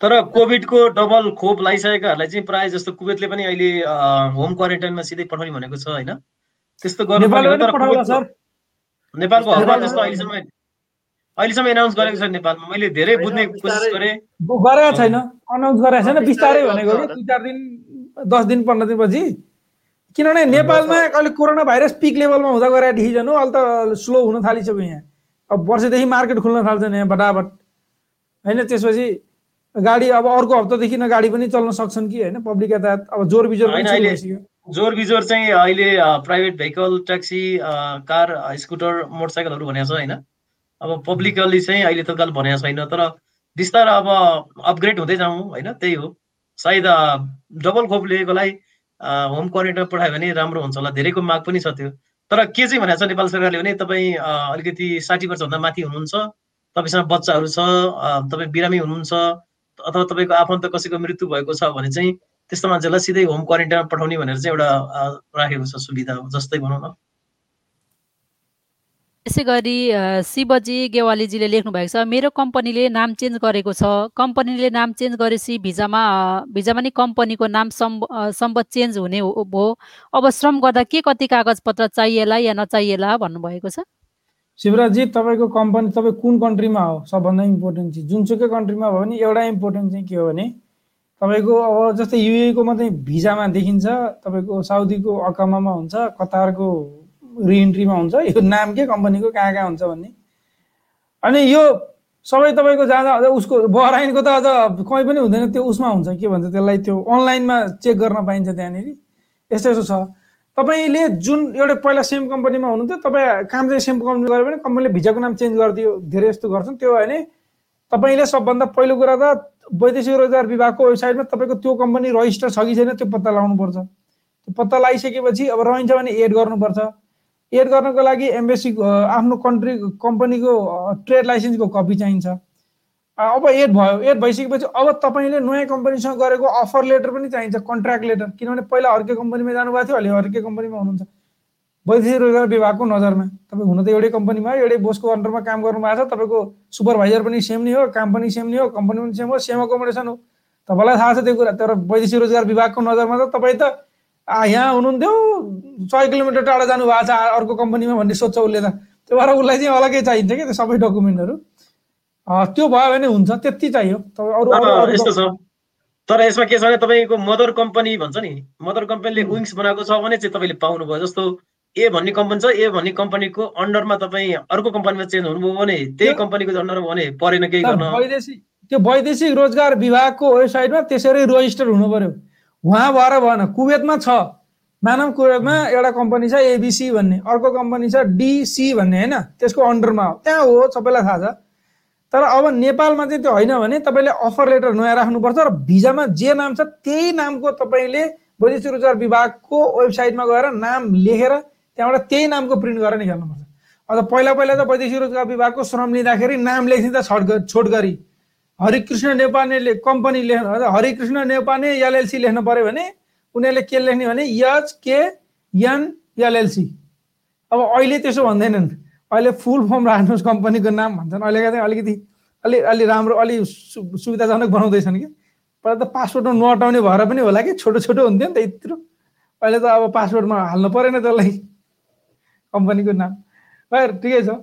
तर कोभिडको डबल खोप लगाइसकेकाहरूलाई चाहिँ प्रायः जस्तो कुवेतले पनि अहिले होम क्वारेन्टाइनमा सिधै पठाउने भनेको छ होइन? त्यस्तो गर्नु नेपालको हकमा पनि- अहिलेसम्म अहिलेसम्म एनाउन्स गरेको छ नेपालमा। मैले धेरै बुझ्ने कोसिस गरेँ। गरेको छैन। अनाउन्स गरेको छैन बिस्तारै भनेको। दुई चार दिन दस दिन पन्ध्र दिनपछि किनभने नेपालमा अहिले कोरोना भाइरस पिक लेभलमा हुँदा गएर डिसिजन हो अहिले त स्लो हुन थालिसक्यो यहाँ। अब वर्षदेखि मार्केट खुल्न थाल्छ नि यहाँ बटाबट होइन त्यसपछि गाडी अब अर्को हप्तादेखि न गाडी पनि चल्न सक्छन् कि होइन पब्लिक यातायात। अब जोर बिजोर जोर बिजोर चाहिँ अहिले private vehicle taxi car scooter मोटरसाइकलहरू भनेको छ होइन। अब पब्लिकली चाहिँ अहिले त गाल भनेको छैन तर बिस्तार अब अपग्रेड हुँदै जाउँ होइन त्यही हो। सायद डबल खोप लिएकोलाई होम क्वारेन्टाइन पठायो भने राम्रो हुन्छ होला। धेरैको माग पनि छ त्यो। तर के चाहिँ भनेको छ नेपाल सरकारले भने तपाईँ अलिकति साठी वर्षभन्दा माथि हुनुहुन्छ तपाईँसँग बच्चाहरू छ तपाईँ बिरामी हुनुहुन्छ अथवा तपाईँको आफन्त कसैको मृत्यु भएको छ भने चाहिँ त्यस्तो मान्छेलाई सिधै होम क्वारेन्टाइनमा पठाउने भनेर चाहिँ एउटा राखेको छ सुविधा जस्तै भनौँ न। यसै गरी शिवजी गेवालीजीले लेख्नु भएको छ मेरो कम्पनीले नाम चेन्ज गरेको छ। कम्पनीले नाम चेन्ज गरेपछि भिजामा भिजामा नि कम्पनीको नाम सम्ब चेन्ज हुने हो अब श्रम गर्दा के कति कागजपत्र चाहिएला या नचाहिएला भन्नुभएको छ? शिवराजजी तपाईँको कम्पनी तपाईँ कुन कन्ट्रीमा हो? सबभन्दा इम्पोर्टेन्ट चिज। जुनसुकै कन्ट्रीमा भयो भने एउटा इम्पोर्टेन्ट चाहिँ के हो भने तपाईँको अब जस्तै युएको मात्रै भिजामा देखिन्छ तपाईँको साउदीको अकामामा हुन्छ कतारको रिइन्ट्रीमा हुन्छ। यो नाम के कम्पनीको कहाँ कहाँ हुन्छ भन्ने। अनि यो सबै तपाईँको जाँदा अझ उसको बहराइनको त अझ कहीँ पनि हुँदैन। त्यो उसमा हुन्छ। के भन्छ त्यसलाई? त्यो अनलाइनमा चेक गर्न पाइन्छ त्यहाँनिर। यस्तो यस्तो छ। तपाईँले जुन एउटा पहिला सेम कम्पनीमा हुनुहुन्थ्यो तपाईँ काम चाहिँ सेम कम्पनी गऱ्यो भने कम्पनीले भिजाको नाम चेन्ज गरिदियो। धेरै जस्तो गर्छन्। त्यो भने तपाईँले सबभन्दा पहिलो कुरा त वैदेशिक रोजगार विभागको वेबसाइटमा तपाईँको त्यो कम्पनी रजिस्टर छ कि छैन त्यो पत्ता लगाउनुपर्छ त्यो पत्ता लगाइसकेपछि अब रहन्छ भने एड गर्नुपर्छ। एड गर्नको लागि एम्बेसी आफ्नो कन्ट्री कम्पनीको ट्रेड लाइसेन्सको कपी चाहिन्छ। अब एड भयो एड भइसकेपछि अब तपाईँले नयाँ कम्पनीसँग गरेको अफर लेटर पनि चाहिन्छ कन्ट्र्याक्ट लेटर। किनभने पहिला अर्कै कम्पनीमा जानुभएको थियो अहिले अर्कै कम्पनीमा हुनुहुन्छ। वैदेशिक रोजगार विभागको नजरमा। तपाईँ हुन त एउटै कम्पनीमा एउटै बोसको अन्डरमा काम गर्नुभएको छ तपाईँको सुपरभाइजर पनि सेम नै हो काम पनि सेम नै हो कम्पनी पनि सेम हो सेम अकोमोडेसन हो। तपाईँलाई थाहा छ त्यो कुरा तर वैदेशिक रोजगार विभागको नजरमा त तपाईँ त यहाँ हुनुहुन्थ्यो सय किलोमिटर टाढा जानुभएको छ अर्को कम्पनीमा भन्ने सोध्छ उसले त। त्यो भएर उसलाई चाहिँ अलग्गै चाहिन्छ कि त्यो सबै डकुमेन्टहरू। त्यो भयो भने हुन्छ त्यति चाहियो। यस्तो छ। तर यसमा के छ भने तपाईँको मदर कम्पनी भन्छ नि मदर कम्पनीले। विङ्स बनाएको छ भने चाहिँ तपाईँले पाउनुभयो। जस्तो ए भन्ने कम्पनी छ ए भन्ने कम्पनीको अन्डरमा तपाईँ अर्को कम्पनीमा चेन्ज हुनुभयो भने त्यही त्यो- कम्पनीको अन्डरमा भने परेन केही गर्न। वैदेशिक त्यो वैदेशिक रोजगार विभागको वेबसाइटमा त्यसरी रजिस्टर हुनु पर्यो। उहाँ भएर भएन। कुवेतमा छ। मानव कुवेतमा एउटा कम्पनी छ एबिसी भन्ने। अर्को कम्पनी छ डिसी भन्ने होइन? त्यसको अन्डरमा हो। त्यहाँ हो सबैलाई थाहा छ। तर अब नेपालमा चाहिँ त्यो होइन भने तपाईँले अफर लेटर नयाँ राख्नुपर्छ र भिजामा जे नाम छ त्यही नामको तपाईँले वैदेशिक रोजगार विभागको वेबसाइटमा गएर नाम लेखेर त्यहाँबाट त्यही नामको प्रिन्ट गरेर निकाल्नुपर्छ। अब पहिला पहिला त वैदेशिक रोजगार विभागको श्रम लिँदाखेरि नाम लेखिदिँदा छोड छोट गरी हरिकृष्ण नेपानेले कम्पनी लेख्नु हरिकृष्ण नेपाने एलएलसी लेख्नु पर्यो भने उनीहरूले के लेख्ने भने यच के एन एलएलसी। अब अहिले त्यसो भन्दैनन्। अहिले फुल फर्म राख्नुहोस् कम्पनीको नाम भन्छन्। अहिलेका चाहिँ अलिकति अलि अलि राम्रो अलि सुविधाजनक बनाउँदैछन् कि। पहिला त पासपोर्टमा नअटाउने भएर पनि होला कि छोटो छोटो हुन्थ्यो नि त यत्रो। अहिले त अब पासपोर्टमा हाल्नु परेन त्यसलाई। कम्पनीको नाम। ठिकै छ आज धेरै क्वेसनहरू छ,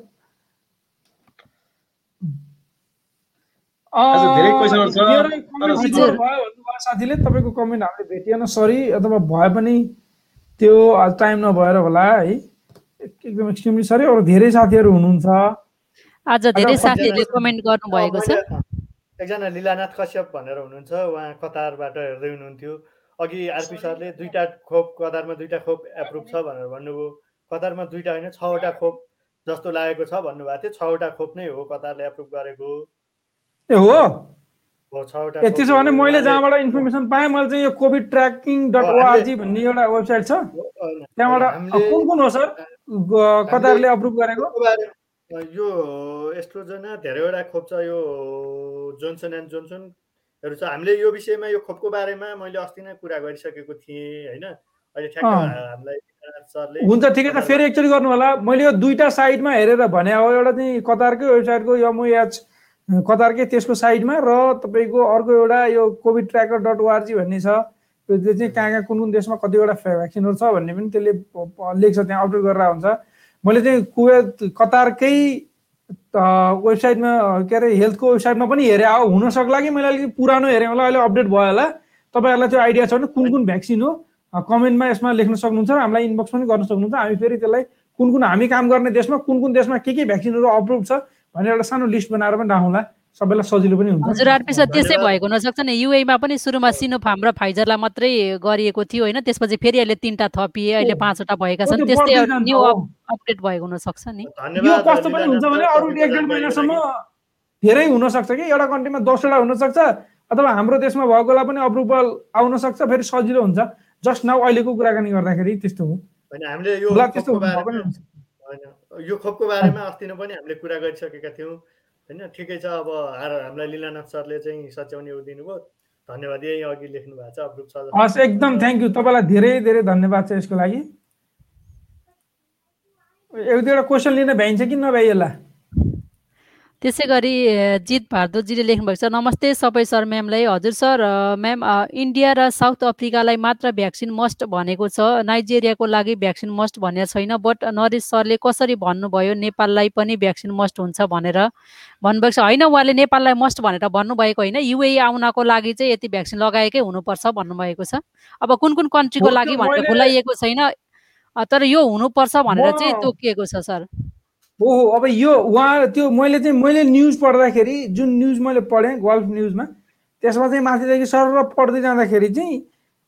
मेरो तर comment हजुर। ignore भयो भन्नुभयो साथीले तपाईँको कमेन्ट हामीले भेटिएन सरी अथवा भए पनि त्यो आज टाइम नभएर होला है। एक- एकदम एक्सट्रिमली सरी अरू धेरै साथीहरू हुनुहुन्छ। आज धेरै साथीहरूले कमेन्ट गर्नुभएको छ। एकजना लीलानाथ कश्यप भनेर हुनुहुन्छ उहाँ कतारबाट हेर्दै हुनुहुन्थ्यो। अघि आरपी सरले दुईटा खोप कतारमा दुईटा खोप एप्रुभ छ भनेर भन्नुभयो। कतारमा दुईटा होइन छवटा खोप जस्तो लागेको छ भन्नुभएको थियो। छवटा खोप नै हो कतारले एप्रुभ गरेको। ए हो? त्यसो। भने मैले जहाँबाट इन्फर्मेसन पाएँ मैले चाहिँ यो कोभिड ट्र्याकिङ डट ओआरजी भन्ने एउटा वेबसाइट छ। त्यहाँबाट कुन कुन हो सर? कतारले अप्रुभ गरेको? यो एस्ट्रोजना धेरैवटा खोप छ यो जोन्सन एन्ड जोन्सनहरू छ। हामीले यो विषयमा यो खोपको बारेमा मैले अस्ति नै कुरा गरिसकेको थिएँ होइन? अहिले ठ्याक्क। हामीलाई हुन्छ ठिकै छ। फेरि एकचोटि गर्नु होला मैले यो दुईटा साइटमा हेरेर भने हो एउटा चाहिँ कतारकै वेबसाइटको यमोएच कतारकै त्यसको साइटमा र तपाईँको अर्को एउटा यो कोभिड ट्र्याकर डट ओआरजी भन्ने छ त्यो चाहिँ कहाँ कहाँ कुन कुन देशमा कतिवटा भ्याक्सिनहरू छ भन्ने पनि त्यसले लेख्छ त्यहाँ अपडेट गरेर हुन्छ। मैले चाहिँ कुवेत कतारकै वेबसाइटमा के अरे हेल्थको वेबसाइटमा पनि हेरेँ। हो हुन सक्ला कि? मैले अलिकति पुरानो हेरेँ। होला अहिले अपडेट भयो होला। तपाईँहरूलाई त्यो आइडिया छ भने कुन कुन भ्याक्सिन हो कमेन्टमा यसमा लेख्न सक्नुहुन्छ र हामीलाई इनबक्स पनि गर्न सक्नुहुन्छ। हामी फेरि त्यसलाई कुन कुन हामी काम गर्ने देशमा कुन कुन देशमा के के भ्याक्सिनहरू अप्रुभ छ भनेर एउटा सानो लिस्ट बनाएर पनि राखौँला। सबैलाई सजिलो पनि हुन्छ। हजुर आरपी सर त्यसै। भएको हुनसक्छ नि। युएमा पनि सुरुमा सिनोफार्म र फाइजरलाई मात्रै गरिएको थियो होइन। त्यसपछि फेरि अहिले तिनवटा थपिए अहिले। पाँचवटा भएका छन्। त्यो त्यस्तै न्यू हो। अपडेट भएको हुनसक्छ नि। यो कस्तो पनि हुन्छ भने अरू एक डेढ महिनासम्म। धेरै हुनसक्छ कि? एउटा कन्ट्रीमा दसवटा हुनसक्छ? अथवा हाम्रो देशमा भएकोलाई पनि अप्रुभल आउन सक्छ फेरि सजिलो हुन्छ। जस्ट नाउ अहिलेको कुराकानी गर्दाखेरि त्यस्तो हो। होइन हामीले यो यो खोपको बारेमा अस्ति नै पनि हामीले कुरा गरिसकेका थियौँ। होइन ठिकै छ अब हार हामीलाई लिलानाथ सरले चाहिँ सच्याउने दिनुभयो। धन्यवाद यही अघि लेख्नु भएको छ अप्रुभ छ हस् एकदम थ्याङ्क यू तपाईँलाई धेरै धेरै धन्यवाद छ यसको लागि। एक दुईवटा क्वेसन लिन भ्याइन्छ कि नभ्याइएला? त्यसै गरी जित भारद्वाजजीले लेख्नुभएको छ नमस्ते सबै सर म्यामलाई। हजुर सर म्याम इन्डिया र साउथ अफ्रिकालाई मात्र भ्याक्सिन मस्ट भनेको छ। नाइजेरियाको लागि भ्याक्सिन मस्ट भनेको छैन बट नरेश सरले कसरी भन्नुभयो नेपाललाई पनि भ्याक्सिन मस्ट हुन्छ भनेर भन्नुभएको छ। होइन उहाँले नेपाललाई मस्ट भनेर भन्नुभएको होइन। युए आउनको लागि चाहिँ यति भ्याक्सिन लगाएकै हुनुपर्छ भन्नुभएको छ। अब कुन कुन कन्ट्रीको लागि भनेर बोलाइएको छैन। तर यो हुनुपर्छ भनेर चाहिँ तोकिएको छ सर। हो हो अब यो उहाँ त्यो मैले चाहिँ मैले न्युज पढ्दाखेरि जुन न्युज मैले पढेँ गल्फ न्युजमा त्यसमा चाहिँ माथिदेखि सर पढ्दै जाँदाखेरि चाहिँ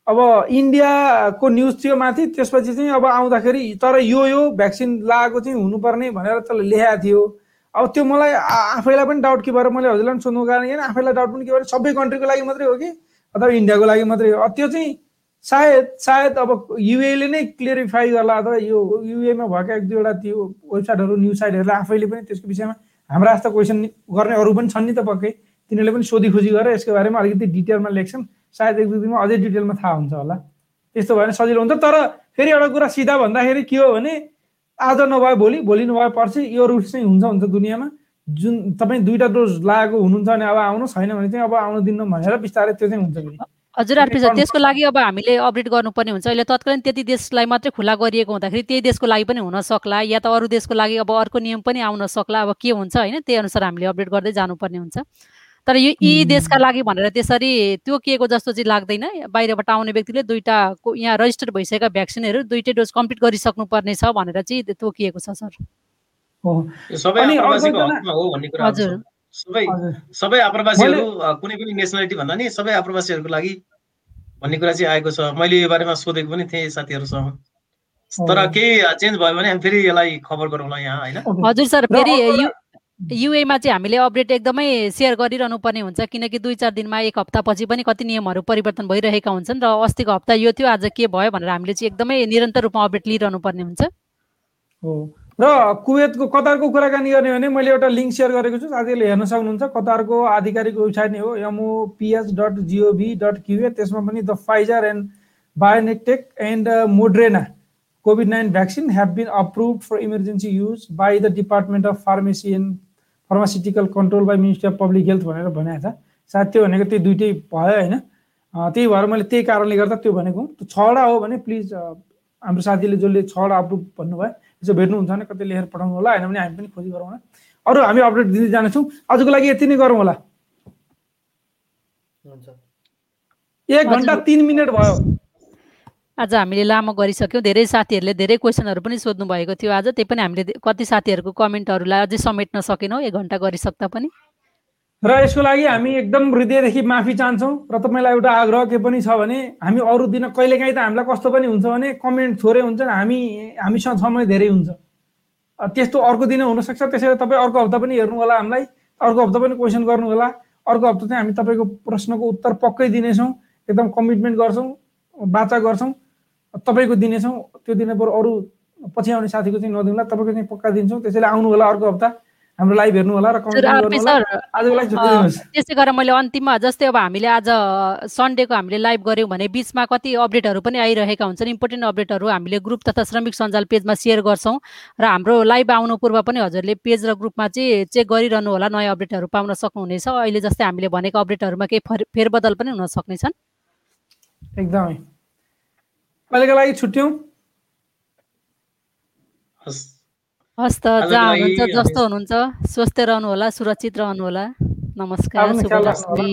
अब इन्डियाको न्युज थियो माथि त्यसपछि चाहिँ अब आउँदाखेरि तर यो यो भ्याक्सिन लगाएको चाहिँ हुनुपर्ने भनेर त्यसले लेखाएको थियो। अब त्यो मलाई आफैलाई पनि डाउट के भएर मैले हजुरलाई पनि सोध्नुको कारण आफैलाई डाउट पनि के भएर सबै कन्ट्रीको लागि मात्रै हो कि? अथवा इन्डियाको लागि मात्रै हो। त्यो चाहिँ सायद सायद अब युएले नै क्लियरिफाई गर्ला अथवा यो युएमा भएका एक दुईवटा त्यो वेबसाइटहरू न्युज साइटहरूले आफैले पनि त्यसको विषयमा हाम्रा जस्तो क्वेसन गर्ने अरू पनि छन् नि त पक्कै। तिनीहरूले पनि सोधी खोजी गरेर यसको बारेमा अलिकति डिटेलमा लेख्छन्। सायद एक दुई दिनमा अझै डिटेलमा थाहा हुन्छ होला। त्यस्तो भयो भने सजिलो हुन्छ। तर फेरि एउटा कुरा सिधा भन्दाखेरि के हो भने आज नभए भोलि भोलि नभए पर्सि यो रुल्स चाहिँ हुन्छ हुन्छ दुनियाँमा। जुन तपाईँ दुईवटा डोज लागेको हुनुहुन्छ भने अब आउनु छैन भने चाहिँ अब आउनु दिनु भनेर बिस्तारै त्यो चाहिँ हुन्छ हजुर आरपी सर त्यसको लागि अब हामीले अपडेट गर्नुपर्ने हुन्छ। अहिले तत्कालीन त्यति देशलाई मात्रै खुला गरिएको हुँदाखेरि त्यही देशको लागि पनि हुन सक्ला या त अरू देशको लागि अब अर्को नियम पनि आउन सक्ला। अब के हुन्छ होइन त्यही अनुसार हामीले अपडेट गर्दै जानुपर्ने हुन्छ। तर यो यी। देशका लागि भनेर त्यसरी त्यो के जस्तो चाहिँ लाग्दैन। बाहिरबाट आउने व्यक्तिले दुईवटा को- यहाँ रजिस्टर भइसकेका भ्याक्सिनहरू दुइटै डोज कम्प्लिट गरिसक्नुपर्ने छ भनेर चाहिँ तोकिएको छ सर? हजुर। सबै हजुर। सबै आप्रवासीहरू कुनै पनि नेसनालिटी भन्दा नि सबै आप्रवासीहरूको लागि भन्ने कुरा चाहिँ आएको छ। मैले यो बारेमा सोधेको पनि थिएँ साथीहरूसँग। तर। केही चेन्ज भयो भने हामी फेरि यसलाई खबर गरौँला यहाँ होइन। हजुर सर फेरि युएमा चाहिँ हामीले अपडेट एकदमै सेयर गरिरहनु पर्ने हुन्छ किनकि दुई चार दिनमा एक हप्तापछि पनि कति नियमहरू परिवर्तन भइरहेका हुन्छन् र अस्तिको हप्ता यो थियो आज के भयो भनेर हामीले चाहिँ एकदमै निरन्तर रूपमा अपडेट लिइरहनु पर्ने हुन्छ। हो। र कुवेतको कतारको कुराकानी गर्ने भने मैले एउटा लिङ्क सेयर गरेको छु। साथीहरूले हेर्न सक्नुहुन्छ कतारको आधिकारिक वेबसाइट नै हो। एमओपिएस डट जिओभी डट क्युए त्यसमा पनि the Pfizer and BioNTech and Moderna COVID nine vaccine have been approve for emergency use by the department of pharmacy and pharmaceutical control by ministry of public health भनेर भनेको छ। सायद त्यो भनेको त्यो दुइटै भयो होइन। त्यही भएर मैले त्यही कारणले गर्दा त्यो भनेको छवटा हो भने प्लिज हाम्रो साथीले जसले छवटा अप्रुभ भन्नुभयो यसो भेट्नुहुन्छ भने कतै लेखेर पठाउनु होला होइन भने हामी पनि खोजी गरौँ होला। अरू हामी अपडेट दिँदै जानेछौँ। आजको लागि यति नै गरौँ होला। हुन्छ। एक घन्टा तिन मिनट भयो। आज हामीले लामो गरिसक्यौँ। धेरै साथीहरूले धेरै क्वेसनहरू पनि सोध्नु भएको थियो आज। त्यही पनि हामीले कति साथीहरूको कमेन्टहरूलाई अझै समेट्न सकेनौँ। एक घन्टा गरिसक्दा पनि। र यसको लागि हामी एकदम हृदयदेखि माफी चाहन्छौँ र तपाईँलाई एउटा आग्रह के पनि छ भने हामी अरू दिन कहिलेकाहीँ त हामीलाई कस्तो पनि हुन्छ भने कमेन्ट थोरै हुन्छ हामी हामीसँग समय धेरै हुन्छ। त्यस्तो अर्को दिन हुनसक्छ। त्यसैले तपाईँ अर्को हप्ता पनि हेर्नु होला हामीलाई। अर्को हप्ता पनि क्वेसन गर्नु होला अर्को हप्ता चाहिँ हामी तपाईँको प्रश्नको उत्तर पक्कै दिनेछौँ। एकदम कमिटमेन्ट गर्छौँ बाचा गर्छौँ तपाईँको दिनेछौँ। त्यो दिन बरु अरू पछि आउने साथीको चाहिँ नदिउँला। तपाईँको चाहिँ पक्का दिन्छौँ। त्यसैले आउनु होला अर्को हप्ता। हाम्रो लाइभ हेर्नु होला र त्यसै गरेर मैले अन्तिममा जस्तै अब हामीले आज सन्डेको हामीले लाइभ गऱ्यौँ भने बिचमा कति अपडेटहरू पनि आइरहेका हुन्छन्। इम्पोर्टेन्ट अपडेटहरू हामीले ग्रुप तथा श्रमिक सञ्जाल पेजमा सेयर गर्छौँ। र हाम्रो लाइभ आउनु पूर्व पनि हजुरले पेज र ग्रुपमा चाहिँ चेक गरिरहनु होला नयाँ अपडेटहरू पाउन सक्नुहुनेछ। अहिले जस्तै हामीले भनेको अपडेटहरूमा केही फर- फेरबदल पनि हुन सक्नेछन्। एकदमै। अहिलेको लागि छुट्यौँ हस् त जहाँ हुनुहुन्छ जस्तो हुनुहुन्छ स्वस्थ रहनु होला सुरक्षित रहनु होला नमस्कार आफ्नो